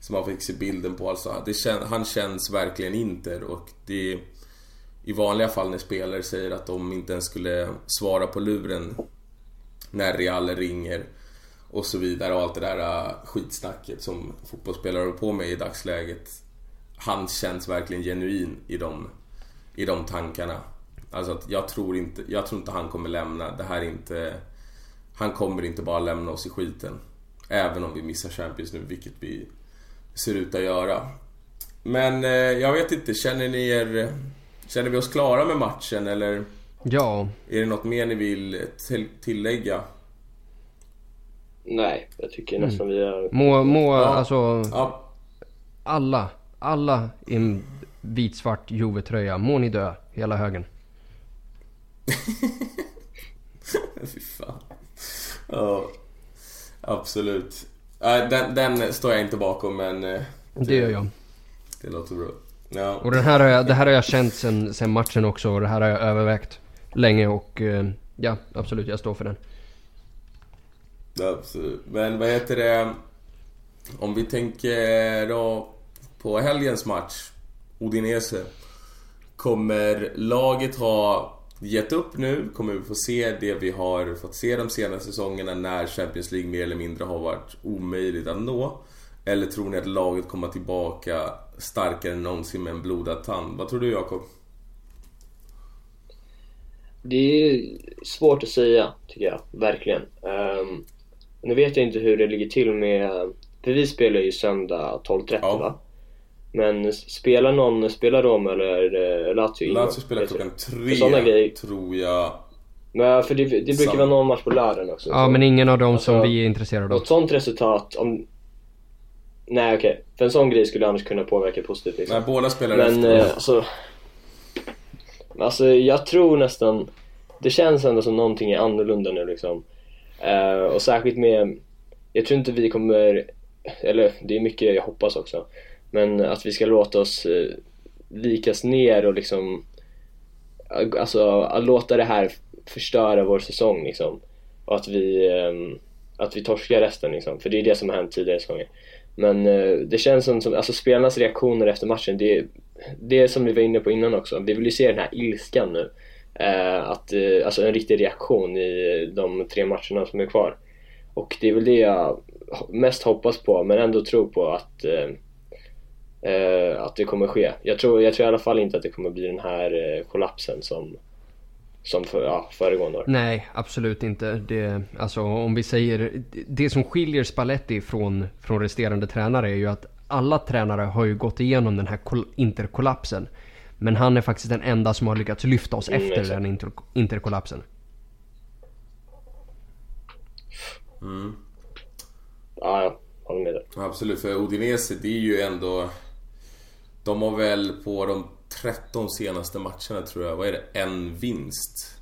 som man fick se bilden på. Alltså, det kän, han känns verkligen Inter och det i vanliga fall när spelare säger att de inte ens skulle svara på luren när Real ringer och så vidare och allt det där äh, skitsnacket som fotbollsspelare håller på med i dagsläget. Han känns verkligen genuin i de, i de tankarna. Alltså att jag tror inte, jag tror inte han kommer lämna. Det här är inte... Han kommer inte bara lämna oss i skiten. Även om vi missar Champions nu, vilket vi ser ut att göra. Men eh, jag vet inte, känner ni er... Känner vi oss klara med matchen eller? Ja. Är det något mer ni vill tillägga? Nej, jag tycker mm. nästan vi är... Må, må ja. alltså... Ja. Alla, alla i en vitsvart Juve-tröja, må ni dö, hela högen. Fy fan. Ja, absolut. Den, den står jag inte bakom men... Det, eh, det gör jag. Det låter bra. Ja. Och den här har jag, det här har jag känt sen, sen matchen också och det här har jag övervägt länge och eh, ja, absolut, jag står för den. Absolut. Men vad heter det? Om vi tänker då på helgens match, Odinese. Kommer laget ha gett upp nu? Kommer vi få se det vi har fått se de senaste säsongerna när Champions League mer eller mindre har varit omöjligt att nå? Eller tror ni att laget kommer tillbaka starkare än någonsin med en blodad tand? Vad tror du Jakob? Det är svårt att säga, tycker jag. Verkligen. Um, nu vet jag inte hur det ligger till med... För vi spelar ju söndag 12.30 ja. va? Men spelar någon, spelar de eller Lazio Lazio spelar klockan tre, sådana grejer. tror jag. Men för det, det brukar Sam. vara någon match på lördagen också. Ja, så. men ingen av dem alltså, som vi är intresserade av. Ett sånt resultat, om... Nej okej, okay. för en sån grej skulle annars kunna påverka positivt liksom. Nej, båda spelar men, efter. Eh, alltså, alltså, jag tror nästan... Det känns ändå som någonting är annorlunda nu liksom. Uh, och särskilt med, jag tror inte vi kommer, eller det är mycket jag hoppas också, men att vi ska låta oss eh, vikas ner och liksom, alltså att låta det här förstöra vår säsong liksom. Och att vi, ehm, att vi torskar resten liksom. För det är det som har hänt tidigare säsonger. Men eh, det känns som, som, alltså spelarnas reaktioner efter matchen, det, det är som vi var inne på innan också. Vi vill ju se den här ilskan nu. Eh, att, alltså en riktig reaktion i de tre matcherna som är kvar. Och det är väl det jag mest hoppas på, men ändå tror på att eh, att det kommer ske. Jag tror, jag tror i alla fall inte att det kommer bli den här eh, kollapsen som, som för, ja, föregående år. Nej, absolut inte. Det, alltså om vi säger, det som skiljer Spalletti från, från resterande tränare är ju att alla tränare har ju gått igenom den här interkollapsen. Men han är faktiskt den enda som har lyckats lyfta oss mm, efter exakt. den inter, interkollapsen. Mm. Ja, jag håller med dig. Absolut, för Udinese det är ju ändå... De har väl på de 13 senaste matcherna tror jag, vad är det? En vinst.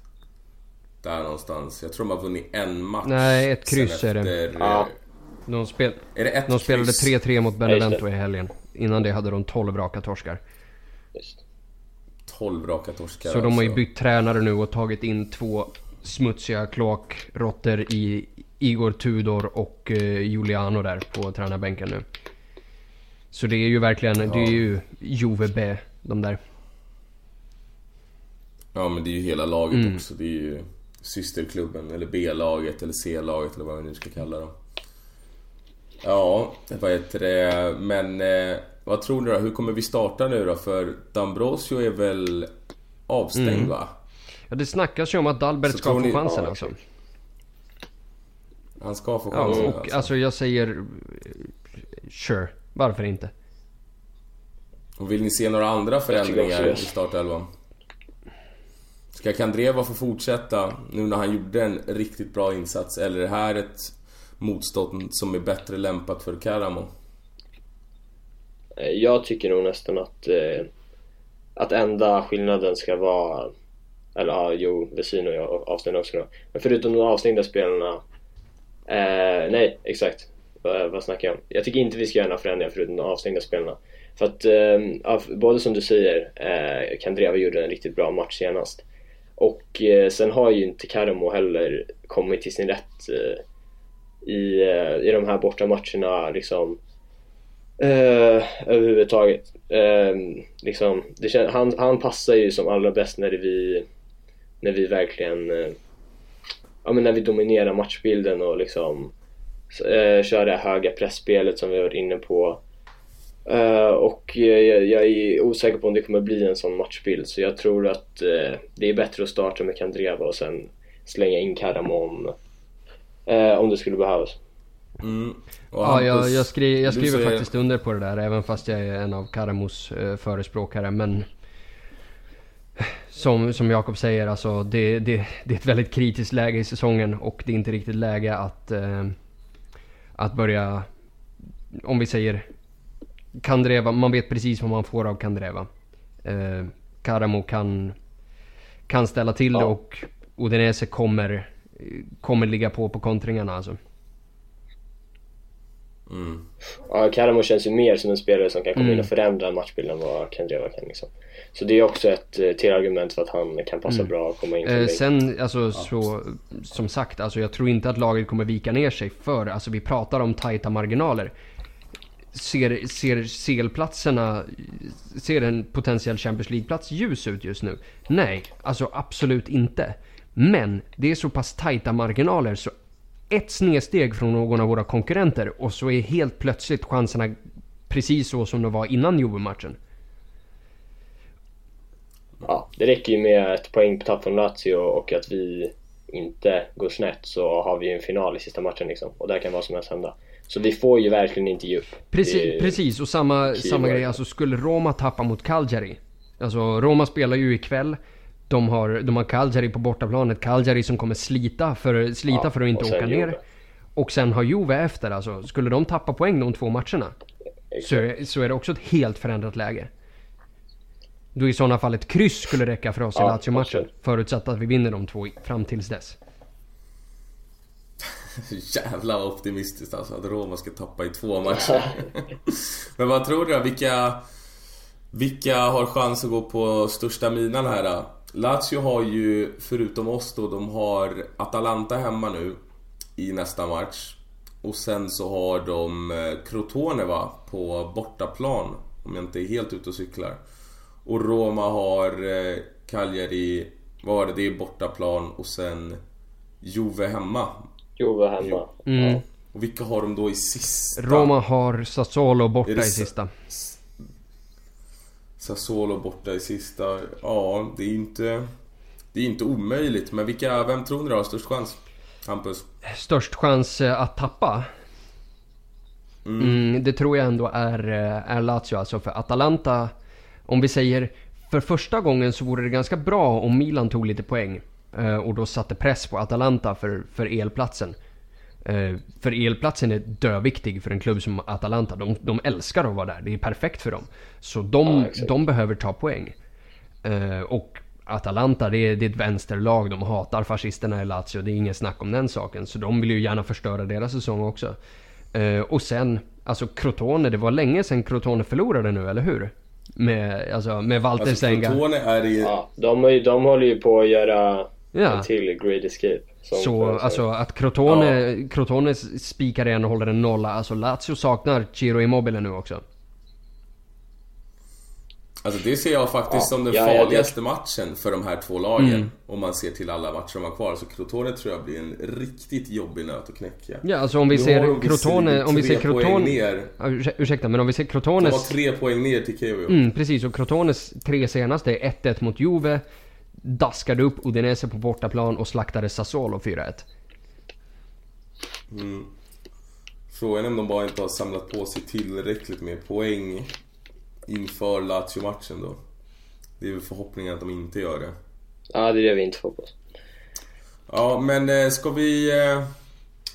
Där någonstans. Jag tror de har vunnit en match. Nej, ett kryss är det. Ja. De, spel... är det ett de spelade 3-3 mot Benevento i helgen. Innan det hade de 12 raka torskar. Just. 12 raka torskar Så de har ju alltså. bytt tränare nu och tagit in två smutsiga kloakråttor i Igor Tudor och eh, Juliano där på tränarbänken nu. Så det är ju verkligen, ja. det är ju Juve B, de där. Ja men det är ju hela laget mm. också. Det är ju systerklubben eller B-laget eller C-laget eller vad vi nu ska kalla dem. Ja, vad heter det? Men eh, vad tror ni då? Hur kommer vi starta nu då? För Dambrosio är väl avstängd mm. va? Ja det snackas ju om att Dalbert Så ska få ni... chansen ja, alltså. Han ska få chansen ja, och alltså. alltså jag säger... Sure, varför inte? Och vill ni se några andra förändringar i startelvan? Ska Kandreva få fortsätta nu när han gjorde en riktigt bra insats? Eller är det här ett motstånd som är bättre lämpat för Karamo? Eh, jag tycker nog nästan att, eh, att enda skillnaden ska vara eller ja, jo, Vesino är avstängd också då. Men förutom de avstängda spelarna eh, Nej, exakt. Vad, vad snackar jag om? Jag tycker inte vi ska göra några förändringar förutom de avstängda spelarna. För att, eh, både som du säger, eh, Kandreva gjorde en riktigt bra match senast. Och eh, sen har ju inte Karamo heller kommit till sin rätt eh, i, eh, i de här borta matcherna liksom eh, överhuvudtaget. Eh, liksom, det kän, han, han passar ju som allra bäst när vi, när vi verkligen eh, ja, men när vi dominerar matchbilden och liksom eh, kör det höga pressspelet som vi har varit inne på. Uh, och jag, jag, är osäker på om det kommer bli en sån matchbild så jag tror att uh, det är bättre att starta med Kandreva och sen slänga in Karamon uh, om det skulle behövas. Mm. Ja, jag, jag, skri, jag skriver säger... faktiskt under på det där även fast jag är en av Karamos förespråkare men som, som Jakob säger, alltså det, det, det är ett väldigt kritiskt läge i säsongen och det är inte riktigt läge att, att börja, om vi säger Kandreva, man vet precis vad man får av Kandreva. Eh, Karamo kan, kan ställa till ja. det och Udinese kommer, kommer ligga på på kontringarna alltså. Mm. Ja, Karamo känns ju mer som en spelare som kan komma mm. in och förändra matchbilden än vad Kandreva kan liksom. Så det är också ett eh, till argument för att han kan passa mm. bra att komma in eh, Sen, alltså ja. så, som sagt, alltså jag tror inte att laget kommer vika ner sig för, alltså vi pratar om tajta marginaler ser, ser CL-platserna, ser en potentiell Champions League-plats ljus ut just nu? Nej, alltså absolut inte. Men det är så pass tajta marginaler så ett snedsteg från någon av våra konkurrenter och så är helt plötsligt chanserna precis så som de var innan Juve-matchen. Ja, det räcker ju med ett poäng på tapp från Lazio och att vi inte går snett så har vi en final i sista matchen liksom. Och där kan vad som helst hända. Så vi får ju verkligen inte ge upp. Precis, precis och samma, samma grej. Alltså skulle Roma tappa mot Cagliari. Alltså Roma spelar ju ikväll. De har, de har Cagliari på bortaplanet. Cagliari som kommer slita för, slita ja, för att inte åka ner. Och sen har Juve efter alltså. Skulle de tappa poäng de två matcherna. Så är, så är det också ett helt förändrat läge. Då i sådana fall ett kryss skulle räcka för oss ja, i Lazio-matchen. Förutsatt att vi vinner de två fram tills dess. Jävla optimistiskt alltså att Roma ska tappa i två matcher. Men vad tror du då? Vilka, vilka har chans att gå på största minan här då? Lazio har ju, förutom oss då, de har Atalanta hemma nu. i nästa match. Och sen så har de eh, Crotone va, på bortaplan. Om jag inte är helt ute och cyklar. Och Roma har eh, Cagliari, vad var det, det är bortaplan och sen Juve hemma. Juve hemma. Mm. Ja. Och vilka har de då i sista? Roma har Sassuolo borta i sista. Sassuolo borta i sista. Ja, det är inte... Det är inte omöjligt, men vilka, vem tror ni har störst chans? Hampus? Störst chans eh, att tappa? Mm, det tror jag ändå är, eh, är Lazio alltså. För Atalanta, om vi säger för första gången så vore det ganska bra om Milan tog lite poäng. eh, Och då satte press på Atalanta för, för elplatsen. Eh, För elplatsen är döviktig för en klubb som Atalanta. De, de älskar att vara där. Det är perfekt för dem. Så de, Ja, de behöver ta poäng. Eh, Och Atalanta, det är, det är ett vänsterlag. De hatar fascisterna i Lazio. Det är ingen snack om den saken. Så de vill ju gärna förstöra deras säsong också. Eh, Och sen, alltså Crotone. Det var länge sedan Crotone förlorade nu, eller hur? Med, alltså, med Walter Alltså Senga. Crotone är i... Ja, de, ju- de håller ju på att göra Ja. till Great Escape. Så alltså att Crotone, Crotone spikar igen och håller en nolla. Alltså Lazio saknar Ciro Immobile nu också. Alltså det ser jag faktiskt Ja, som den ja, ja, farligaste matchen för de här två lagen. Mm. Om man ser till alla matcher de har kvar. Så Crotone tror jag blir en riktigt jobbig nöt att knäcka. Ja, alltså om vi ser Crotone, om vi ser Crotone... ner. Ja, ursäk- ursäkta, men om vi ser De har Crotones... tre poäng ner till Kevio. Mm, precis. Och Crotones tre senaste är 1-1 mot Juve. Daskade upp Udinese på bortaplan och slaktade Sassuolo 4-1. Frågan är om de bara inte har samlat på sig tillräckligt med poäng inför Lazio-matchen då. Det är väl förhoppningen att de inte gör det. Ja, det är det vi inte får på oss. Ja, men eh, ska vi... eh,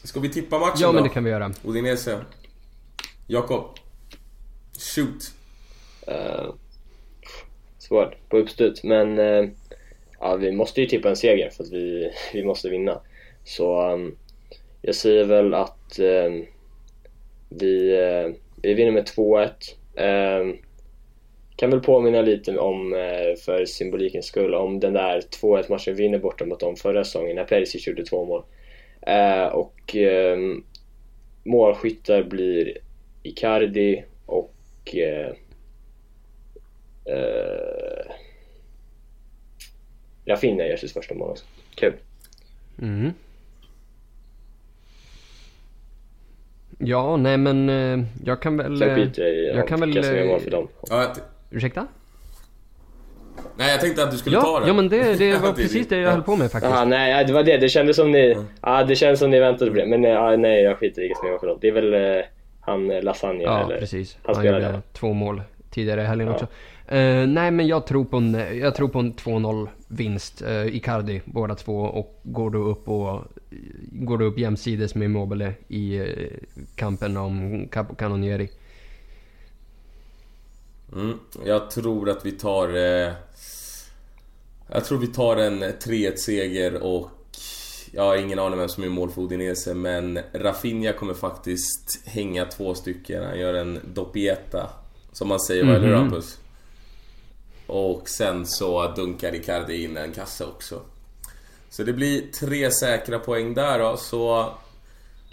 Ska vi tippa matchen Ja, då? men det kan vi göra. Udinese. Jakob. Shoot. Uh, svårt på uppstuds, men eh, ja, vi måste ju tippa en seger för att vi, vi måste vinna. Så um, jag säger väl att um, vi, uh, vi vinner med 2-1. Um, kan väl påminna lite om, uh, för symbolikens skull, om den där 2-1 matchen vi vinner borta mot dem förra säsongen när Perisic gjorde två mål. Uh, och um, målskyttar blir Icardi och Uh, Rafinha gör sitt första mål också. Kul. Mm. Ja, nej men eh, jag kan väl... Sen eh, skiter jag i jag kan väl, mål eh, för dem. Ja, jag t- Ursäkta? nej, jag tänkte att du skulle Ja, ta den. ja men det, det var är precis det jag ja. höll på med faktiskt. Ah, nej, det var det. Det kändes som ni... Ja, det känns som ni väntade på det. Men eh, ah, nej, jag skiter i vilka som mål för dem. Det är väl eh, han eh, Lasagna Ja, eller? precis. Han Han gjorde två mål tidigare i helgen Ja. också. Eh, nej, men jag tror på en, jag tror på en 2-0 vinst. Uh, Icardi, båda två. Och går då upp och går då upp jämsides med Immobile i eh, kampen om Capo Cannonieri. Mm, jag tror att vi tar... Eh, jag tror vi tar en 3-1 seger och... Jag har ingen aning vem som är mål för Udinese men Rafinha kommer faktiskt hänga två stycken. Han gör en doppietta. Som man säger, vad är det Mhm. Rampus? Och sen så dunkar Icardi in en kasse också. Så det blir tre säkra poäng där då, så...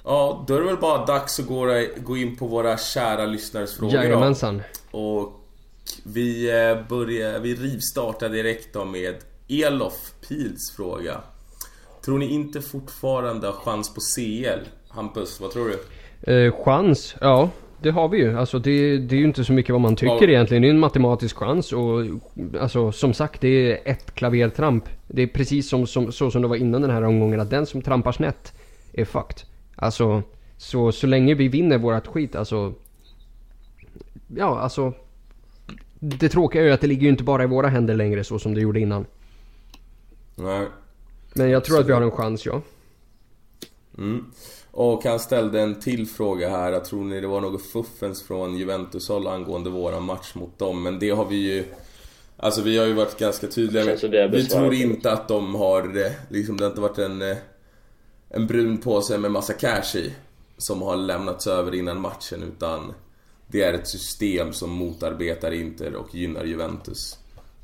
Ja, då är det väl bara dags att gå, gå in på våra kära lyssnares frågor då. Jajamensan. Och vi eh, börjar, vi rivstartar direkt då med Elof Pils fråga. Tror ni inte fortfarande har chans på CL? Hampus, vad tror du? Eh, chans? Ja, det har vi ju. Alltså det, det är ju inte så mycket vad man tycker Ja. egentligen. Det är en matematisk chans och alltså som sagt det är ett klavertramp. Det är precis som, som, så som det var innan den här omgången att den som trampar snett är fucked. Alltså, så, så länge vi vinner vårat skit alltså... Ja, alltså... Det tråkiga är ju att det ligger ju inte bara i våra händer längre så som det gjorde innan. Nej. Men jag tror att vi har en chans, ja. Mm. Och han ställde en till fråga här. Jag tror ni det var något fuffens från Juventus-håll angående våran match mot dem? Men det har vi ju... Alltså vi har ju varit ganska tydliga med. Är Vi tror inte att de har... eh, Liksom det har inte varit en... eh, En brun påse med massa cash i. Som har lämnats över innan matchen utan... Det är ett system som motarbetar Inter och gynnar Juventus.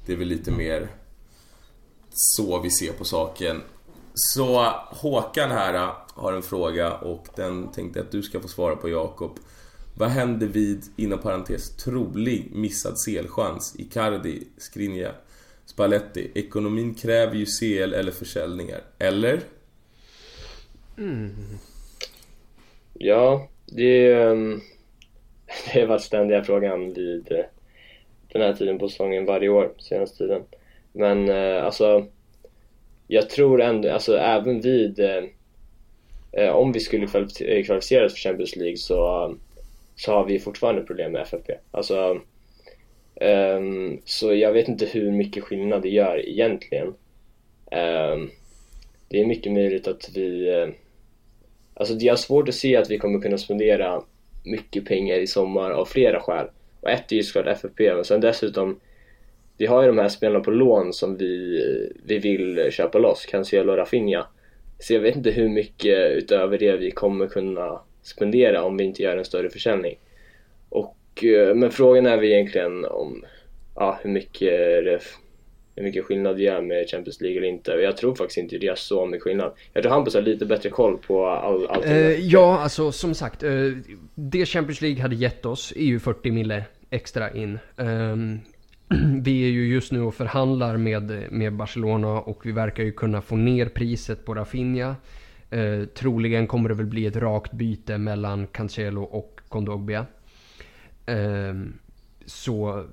Det är väl lite mer så vi ser på saken. Så Håkan här har en fråga och den tänkte jag att du ska få svara på Jakob. Vad händer vid, inom parentes, trolig missad CL-chans? Icardi, Skriniar, Spalletti. Ekonomin kräver ju CL eller försäljningar. Eller? Mm. Ja, det, det har varit ständiga frågan vid uh, den här tiden på säsongen varje år, senaste tiden. Men uh, alltså, jag tror ändå, alltså även vid eh, eh om vi skulle eh, kvalificera oss för Champions League så, så har vi fortfarande problem med FFP. Alltså, um, så jag vet inte hur mycket skillnad det gör egentligen. Um, det är mycket möjligt att vi eh, Alltså jag har svårt att se att vi kommer kunna spendera mycket pengar i sommar av flera skäl. Och ett är ju såklart FFP, men sen dessutom vi har ju de här spelarna på lån som vi, vi vill köpa loss, Cancelo och Rafinha. Så jag vet inte hur mycket utöver det vi kommer kunna spendera om vi inte gör en större försäljning. Och, eh, men frågan är väl egentligen om ja, hur mycket det hur mycket skillnad det gör med Champions League eller inte. Jag tror faktiskt inte det gör så mycket skillnad. Jag tror Hampus har lite bättre koll på all, allt. Uh, ja, alltså som sagt. Uh, det Champions League hade gett oss är ju 40 mille extra in. Um, vi är ju just nu och förhandlar med, med Barcelona och vi verkar ju kunna få ner priset på Rafinha. Eh, troligen kommer det väl bli ett rakt byte mellan Cancelo och Kondogbia. Eh, så,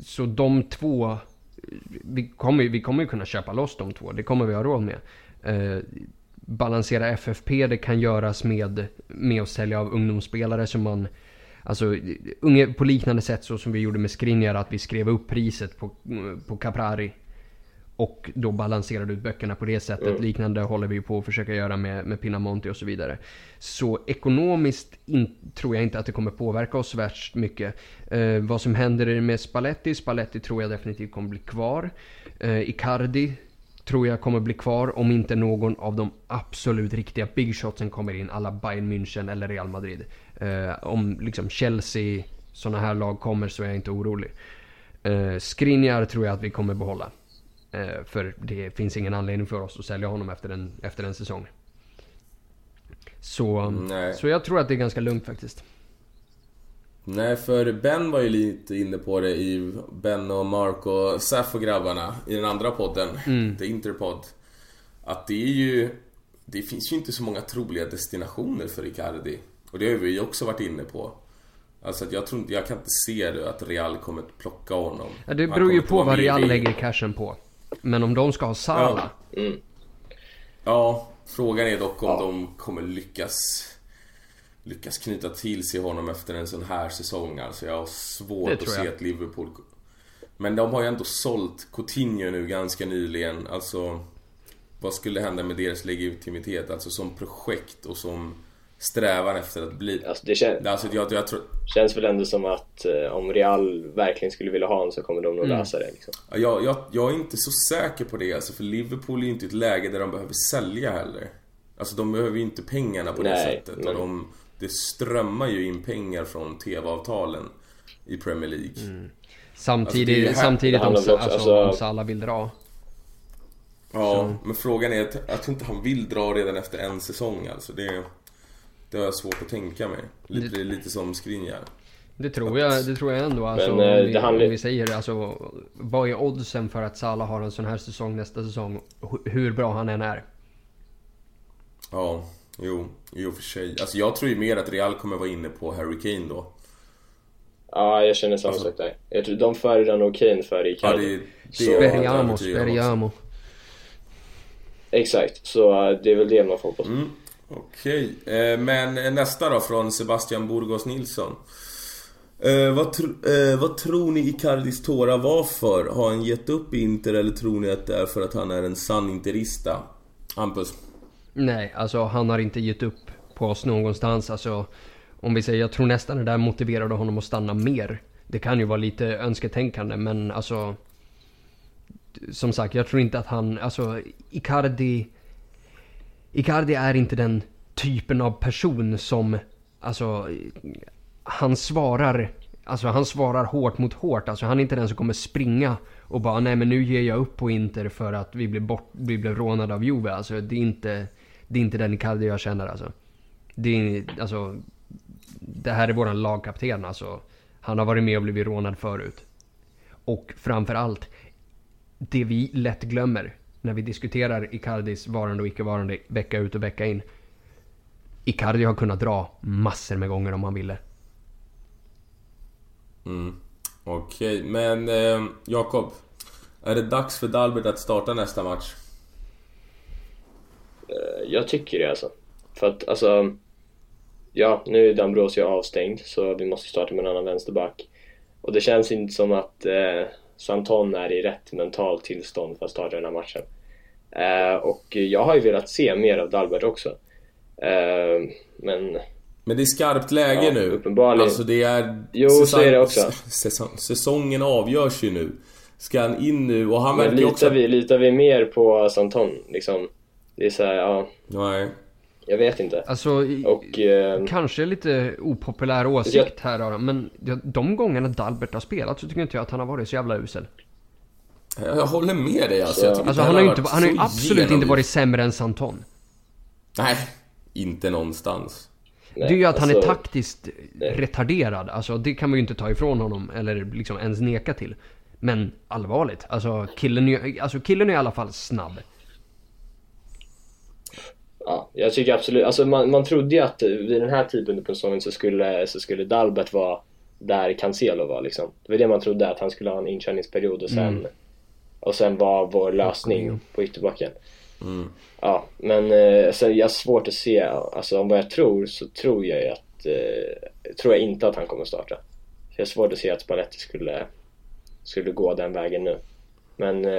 så de två vi kommer, vi kommer ju kunna köpa loss de två. Det kommer vi ha råd med. Eh, balansera FFP, det kan göras med, med att sälja av ungdomsspelare som man Alltså på liknande sätt så som vi gjorde med Skriniar att vi skrev upp priset på, på Caprari. Och då balanserade ut böckerna på det sättet. Mm. Liknande håller vi på att försöka göra med, med Pinamonti och så vidare. Så ekonomiskt in, tror jag inte att det kommer påverka oss värst mycket. Eh, vad som händer med Spalletti? Spalletti tror jag definitivt kommer bli kvar. Eh, Icardi tror jag kommer bli kvar om inte någon av de absolut riktiga big shotsen kommer in. Alla Bayern München eller Real Madrid. Eh, om liksom Chelsea, sådana här lag kommer så är jag inte orolig. Eh, Skriniar tror jag att vi kommer behålla. Eh, för det finns ingen anledning för oss att sälja honom efter en, efter en säsong. Så, så jag tror att det är ganska lugnt faktiskt. Nej, för Ben var ju lite inne på det i Ben och Mark och Saf och grabbarna i den andra podden, mm. The Interpod. Att det är ju... Det finns ju inte så många troliga destinationer för Icardi. Och det har vi ju också varit inne på. Alltså att jag tror inte, jag kan inte se det att Real kommer att plocka honom. Ja, det beror ju på vad Real lägger cashen på. Men om de ska ha Salah. Ja, mm. ja frågan är dock om ja. de kommer lyckas lyckas knyta till sig honom efter en sån här säsong. Alltså jag har svårt att se att Liverpool... Men de har ju ändå sålt Coutinho nu ganska nyligen. Alltså... Vad skulle hända med deras legitimitet? Alltså som projekt och som strävan efter att bli... Alltså det kän... alltså, jag, jag tror... känns väl ändå som att eh, om Real verkligen skulle vilja ha honom så kommer de nog mm. lösa det liksom. jag, jag, jag är inte så säker på det alltså, för Liverpool är ju inte i ett läge där de behöver sälja heller. Alltså de behöver ju inte pengarna på Nej, det sättet. Men... Och de, det strömmar ju in pengar från TV-avtalen i Premier League. Mm. Samtidigt, alltså, samtidigt om, också, alltså, alltså, om Salah vill dra. Ja, så. men frågan är att jag tror inte han vill dra redan efter en säsong alltså. Det, det har jag svårt att tänka mig. Lite, det, lite som Skriniar. Det tror jag, det tror jag ändå. Alltså, men, om, vi, handlar... om vi säger alltså, vad är oddsen för att Salah har en sån här säsong nästa säsong? Hur bra han än är. Ja, jo, jo för sig. Alltså jag tror ju mer att Real kommer vara inne på Harry Kane då. Ja, jag känner samma alltså, sak där. Jag tror de föredrar nog Kane före Icardi. Ja, det, det Speriamo, speriamo. Exakt, så uh, det är väl det man får hoppas mm. Okej, eh, men nästa då från Sebastian Burgos Nilsson. Eh, vad, tr eh, vad tror ni Icardis tårar var för? Har han gett upp Inter eller tror ni att det är för att han är en sann interista? Hampus? Nej, alltså han har inte gett upp på oss någonstans. Alltså, om vi säger, jag tror nästan det där motiverade honom att stanna mer. Det kan ju vara lite önsketänkande men alltså... Som sagt, jag tror inte att han, alltså Icardi Icardi är inte den typen av person som, alltså, han svarar Alltså han svarar hårt mot hårt. Alltså han är inte den som kommer springa och bara nej men nu ger jag upp på Inter för att vi blev, bort, vi blev rånade av Juve. Alltså det är inte, det är inte den Icardi jag känner alltså. Det är, alltså, det här är våran lagkapten alltså. Han har varit med och blivit rånad förut. Och framförallt, det vi lätt glömmer när vi diskuterar Icardis varande och icke-varande vecka ut och vecka in. Icardi har kunnat dra massor med gånger om han ville. Mm. Okej, okay. men eh, Jakob. Är det dags för Dalbert att starta nästa match? Eh, jag tycker det alltså. För att alltså... Ja, nu är Dambrosio avstängd så vi måste starta med en annan vänsterback. Och det känns inte som att eh, Santon är i rätt mentalt tillstånd för att starta den här matchen. Eh, och jag har ju velat se mer av Dalbert också. Eh, men... Men det är skarpt läge ja, nu. Uppenbarligen. Alltså det är... Jo, säsong, så är det också. Säsong, säsongen avgörs ju nu. Ska han in nu? Och han men litar också... Vi, litar vi mer på Santon liksom? Det är såhär, ja... Nej. Jag vet inte. Alltså, och, eh, kanske lite opopulär åsikt här då, men de gångerna Dalbert har spelat så tycker inte jag att han har varit så jävla usel. Jag håller med dig alltså. alltså, alltså han, har ju inte, han har ju absolut inte varit sämre än Santon. Nej, inte någonstans. Nej, det är ju att alltså, han är taktiskt nej. retarderad. Alltså det kan man ju inte ta ifrån honom eller liksom ens neka till. Men allvarligt, alltså killen, är, alltså killen är i alla fall snabb. Ja, jag tycker absolut, alltså man, man trodde ju att vid den här tidpunkten på säsongen så skulle, så skulle Dalbert vara där Cancelo var liksom. Det var det man trodde, att han skulle ha en inkörningsperiod och sen, mm. Och sen var vår lösning mm. på ytterbacken. Mm. Ja, men eh, sen jag har svårt att se, alltså om vad jag tror så tror jag att, eh, tror jag inte att han kommer starta. Så jag har svårt att se att Spalletti skulle, skulle gå den vägen nu. Men eh,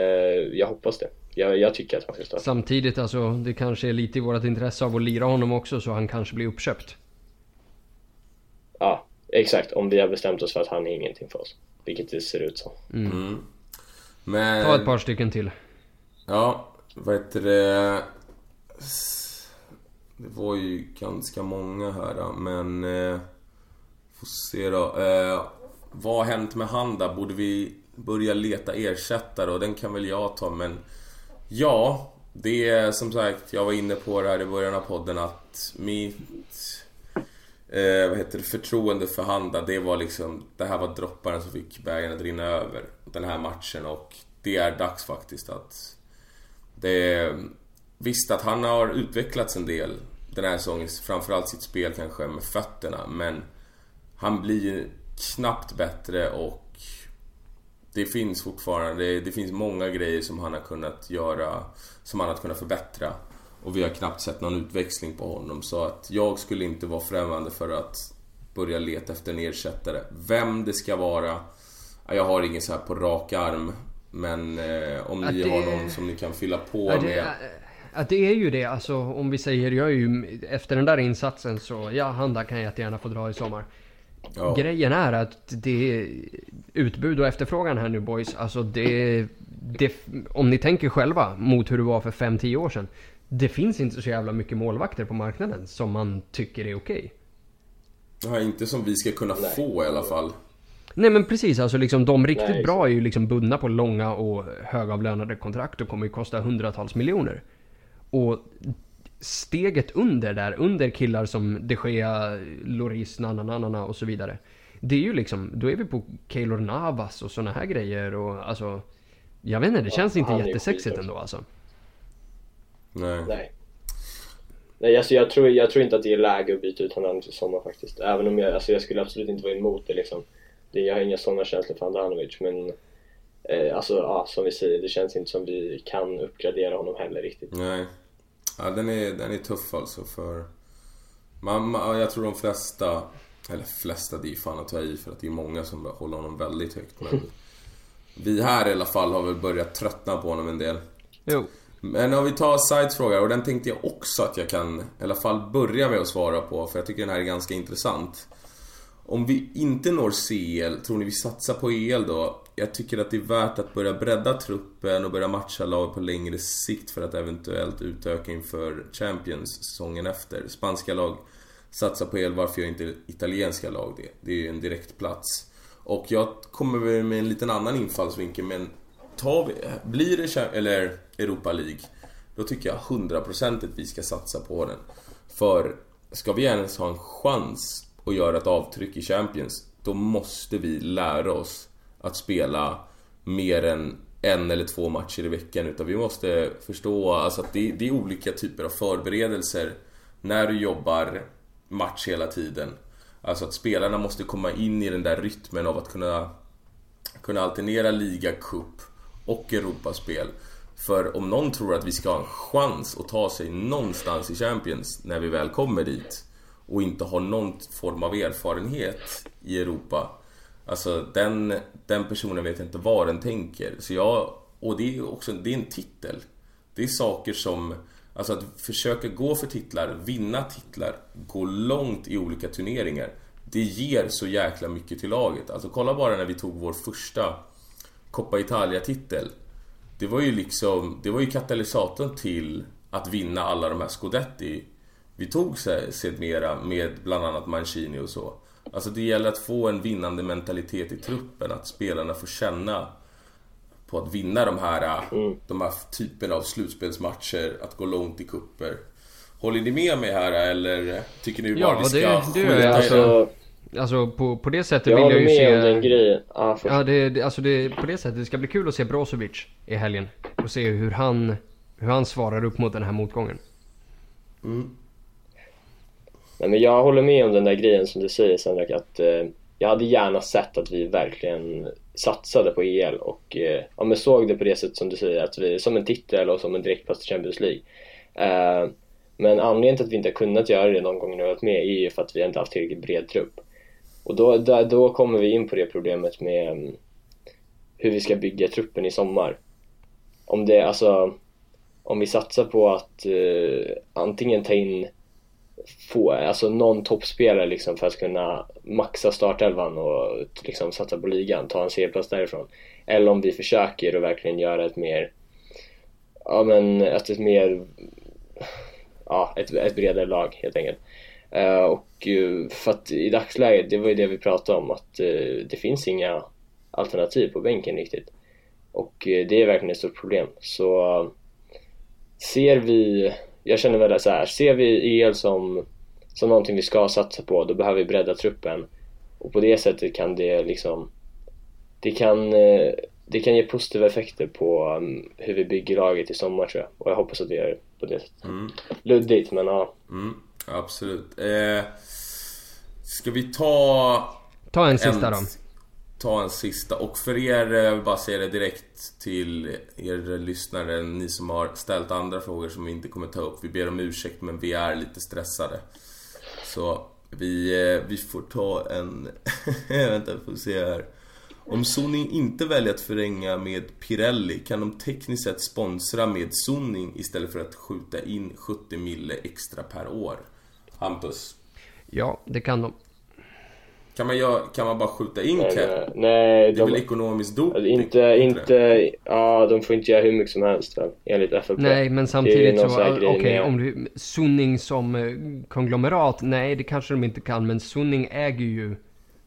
jag hoppas det jag, jag tycker att han ska starta. Samtidigt alltså, det kanske är lite i vårt intresse av att lira honom också så han kanske blir uppköpt. Ja, exakt. Om vi har bestämt oss för att han är ingenting för oss. Vilket det ser ut som. Mm. Men... Ta ett par stycken till. Ja, vad heter det? Det var ju ganska många här men... Eh, får se då. Eh, vad har hänt med Handa? Borde vi börja leta ersättare? Och den kan väl jag ta men... Ja, det är som sagt, jag var inne på det här i början av podden att mitt eh, vad heter det, förtroende för Handa, det var liksom Det här var dropparen som fick bägaren att rinna över den här matchen och det är dags faktiskt att det är, Visst att han har utvecklats en del den här säsongen, framförallt sitt spel kanske med fötterna men Han blir ju knappt bättre och det finns fortfarande, det, det, finns många grejer som han har kunnat göra, som han har kunnat förbättra. Och vi har knappt sett någon utväxling på honom. Så att jag skulle inte vara främmande för att börja leta efter en ersättare. Vem det ska vara, jag har ingen så här på rak arm. Men eh, om ni det... har någon som ni kan fylla på det... med. Att det är ju det, alltså om vi säger, jag är ju efter den där insatsen så, ja han där kan jättegärna få dra i sommar. Ja. Grejen är att det utbud och efterfrågan här nu boys. Alltså det, det, om ni tänker själva mot hur det var för 5-10 år sedan. Det finns inte så jävla mycket målvakter på marknaden som man tycker är okej. Okay. Ja, inte som vi ska kunna Nej. få i alla fall. Nej men precis, alltså liksom de riktigt Nej, bra är ju liksom bundna på långa och högavlönade kontrakt och kommer ju kosta hundratals miljoner. Och steget under där, under killar som de Gea, Loris, Nananana och så vidare. Det är ju liksom, då är vi på Keylor Navas och såna här grejer och alltså... Jag vet inte, det känns ja, inte jättesexigt ändå alltså. Nej. Nej. Nej, alltså jag tror, jag tror inte att det är läge att byta ut honom till sommar faktiskt. Även om jag, alltså jag skulle absolut inte vara emot det liksom. Det, jag har inga sådana känslor för Andanovic men... Eh, alltså ja, som vi säger, det känns inte som vi kan uppgradera honom heller riktigt. Nej. Ja, den är, den är tuff alltså för... Man, jag tror de flesta, eller flesta, det är fan att ta i för att det är många som håller honom väldigt högt. Men vi här i alla fall har väl börjat tröttna på honom en del. Jo. Men om vi tar Sides fråga och den tänkte jag också att jag kan i alla fall börja med att svara på för jag tycker den här är ganska intressant. Om vi inte når CL, tror ni vi satsar på EL då? jag tycker att det är värt att börja bredda truppen och börja matcha lag på längre sikt för att eventuellt utöka inför Champions säsongen efter. Spanska lag satsar på el, varför gör inte italienska lag det? Det är ju en direkt plats. Och jag kommer med en liten annan infallsvinkel men tar vi, blir det eller Europa League då tycker jag hundraprocentigt vi ska satsa på den. För ska vi ens ha en chans att göra ett avtryck i Champions då måste vi lära oss att spela mer än en eller två matcher i veckan utan vi måste förstå alltså att det, det är olika typer av förberedelser när du jobbar match hela tiden. Alltså att spelarna måste komma in i den där rytmen av att kunna, kunna alternera liga, cup och Europaspel. För om någon tror att vi ska ha en chans att ta sig någonstans i Champions när vi väl kommer dit och inte har någon form av erfarenhet i Europa. Alltså den, den personen vet inte vad den tänker. Så jag, och det är också det är en titel. Det är saker som Alltså att försöka gå för titlar, vinna titlar, gå långt i olika turneringar. Det ger så jäkla mycket till laget. Alltså kolla bara när vi tog vår första Coppa Italia-titel. Det var ju liksom, det var ju katalysatorn till att vinna alla de här Scudetti vi tog sedermera med bland annat Mancini och så. Alltså det gäller att få en vinnande mentalitet i truppen, att spelarna får känna på att vinna de här, mm. de här typen av slutspelsmatcher, att gå långt i kupper. Håller ni med mig här eller tycker ni bara ja, vi ska det, det jag. Alltså, alltså på, på det sättet jag vill jag ju se... Jag den grejen. Ah, ja, det, det, alltså det, på det sättet. Det ska bli kul att se Brozovic i helgen. Och se hur han, hur han svarar upp mot den här motgången. Mm. Nej, men jag håller med om den där grejen som du säger Sandrak att eh, jag hade gärna sett att vi verkligen satsade på EL och eh, ja, men såg det på det sättet som du säger, att vi, som en titel och som en direktplats till Champions League. Eh, men anledningen till att vi inte har kunnat göra det någon gång när vi varit med är ju för att vi inte haft tillräckligt bred trupp. Och då, där, då kommer vi in på det problemet med mm, hur vi ska bygga truppen i sommar. Om det, alltså, om vi satsar på att uh, antingen ta in få, alltså någon toppspelare liksom för att kunna maxa startelvan och liksom satsa på ligan, ta en C-plats därifrån. Eller om vi försöker att verkligen göra ett mer, ja men ett, ett mer, ja ett, ett bredare lag helt enkelt. Uh, och uh, för att i dagsläget, det var ju det vi pratade om, att uh, det finns inga alternativ på bänken riktigt. Och det är verkligen ett stort problem. Så ser vi jag känner väl så här, ser vi EL som, som någonting vi ska satsa på, då behöver vi bredda truppen. Och på det sättet kan det liksom, det kan, eh, det kan ge positiva effekter på um, hur vi bygger laget i sommar tror jag. Och jag hoppas att det gör på det sättet. Mm. Luddigt, men ja. Mm, absolut. Eh, ska vi ta... Ta en sista en, då ta en sista. Och för er, jag vill bara säga det direkt till er lyssnare, ni som har ställt andra frågor som vi inte kommer ta upp. Vi ber om ursäkt men vi är lite stressade. Så vi, eh, vi får ta en... Vänta, får se här. Om Sunning inte väljer att förlänga med Pirelli kan de tekniskt sett sponsra med Sunning istället för att skjuta in 70 mille extra per år. Hampus? Ja, det kan de. Kan man, göra, kan man bara skjuta in nej, nej, nej, Det är de, väl ekonomiskt doping? Inte, inte, ja de får inte göra hur mycket som helst väl, enligt FFP. Nej men samtidigt så, okej okay, om du, Sunning som eh, konglomerat, nej det kanske de inte kan men Sunning äger ju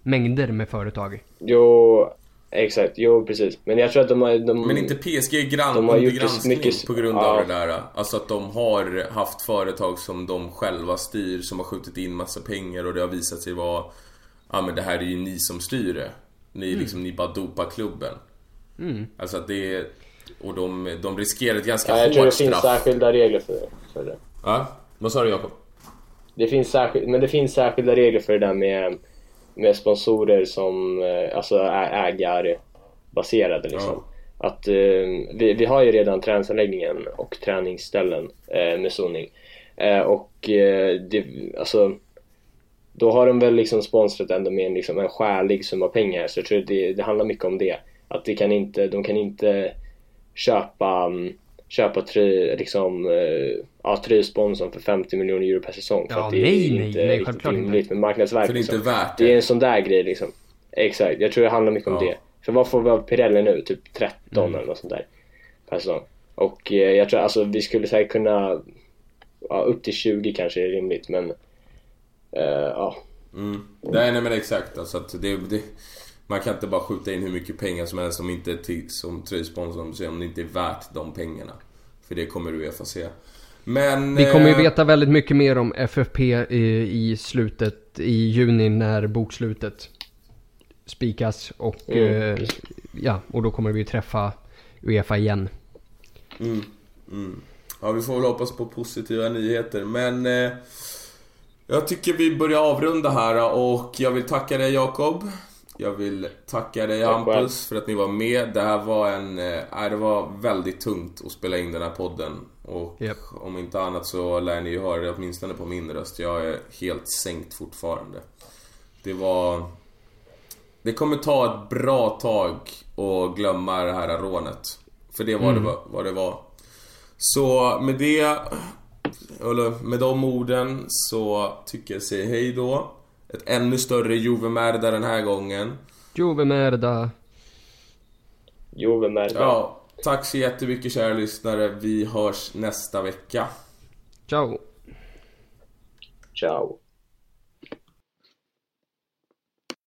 mängder med företag. Jo, exakt, jo precis. Men jag tror att de har... De, men inte PSG grann, de har gjort granskning mycket, på grund ja. av det där? Alltså att de har haft företag som de själva styr, som har skjutit in massa pengar och det har visat sig vara ja men det här är ju ni som styr det. Ni, mm. liksom, ni bara dopar klubben. Mm. Alltså att det är... Och de, de riskerar ett ganska ja, hårt straff. Jag tror det finns särskilda regler för det. För det. Ja, vad sa du Jakob? Det finns särskild, men det finns särskilda regler för det där med, med sponsorer som eh, alltså är ägarbaserade liksom. Ja. Att eh, vi, vi har ju redan träningsanläggningen och träningsställen eh, med zoning. Eh, och eh, det, alltså då har de väl liksom sponsrat ändå med en, liksom en skälig summa pengar så jag tror det, det handlar mycket om det. Att det kan inte, de kan inte köpa, mm, köpa tri, liksom, uh, ja, tröjsponsorn för 50 miljoner euro per säsong. För ja, att det nej, är inte nej, riktigt rimligt med marknadsvärde. För det är inte liksom. värt det. Det är en sån där grej liksom. Exakt, jag tror det handlar mycket ja. om det. För vad får vi av Pirelli nu? Typ 13 mm. eller något sånt där per säsong. Och eh, jag tror alltså vi skulle säkert kunna, ja, upp till 20 kanske är rimligt men Uh, ja. Mm. Nej, nej men exakt alltså att det, det, Man kan inte bara skjuta in hur mycket pengar som helst om inte till, som tröjsponsor om det inte är värt de pengarna. För det kommer Uefa se. Men... Vi kommer ju eh, veta väldigt mycket mer om FFP i, i slutet, i juni när bokslutet spikas. Och, Mm, eh, ja, och då kommer vi träffa Uefa igen. Mm, mm. Ja, vi får väl hoppas på positiva nyheter. Men eh, jag tycker vi börjar avrunda här och jag vill tacka dig Jakob. Jag vill tacka dig Tack. Hampus för att ni var med. Det här var en... Nej, det var väldigt tungt att spela in den här podden. Och Japp. om inte annat så lär ni ju höra det åtminstone på min röst. Jag är helt sänkt fortfarande. Det var... Det kommer ta ett bra tag att glömma det här rånet. För det var det var, vad det var. Så med det, eller med de orden så tycker jag säger hej då. Ett ännu större Juve Merda den här gången. Juve merda. Juve Merda. Ja, tack så jättemycket kära lyssnare. Vi hörs nästa vecka. Ciao. Ciao.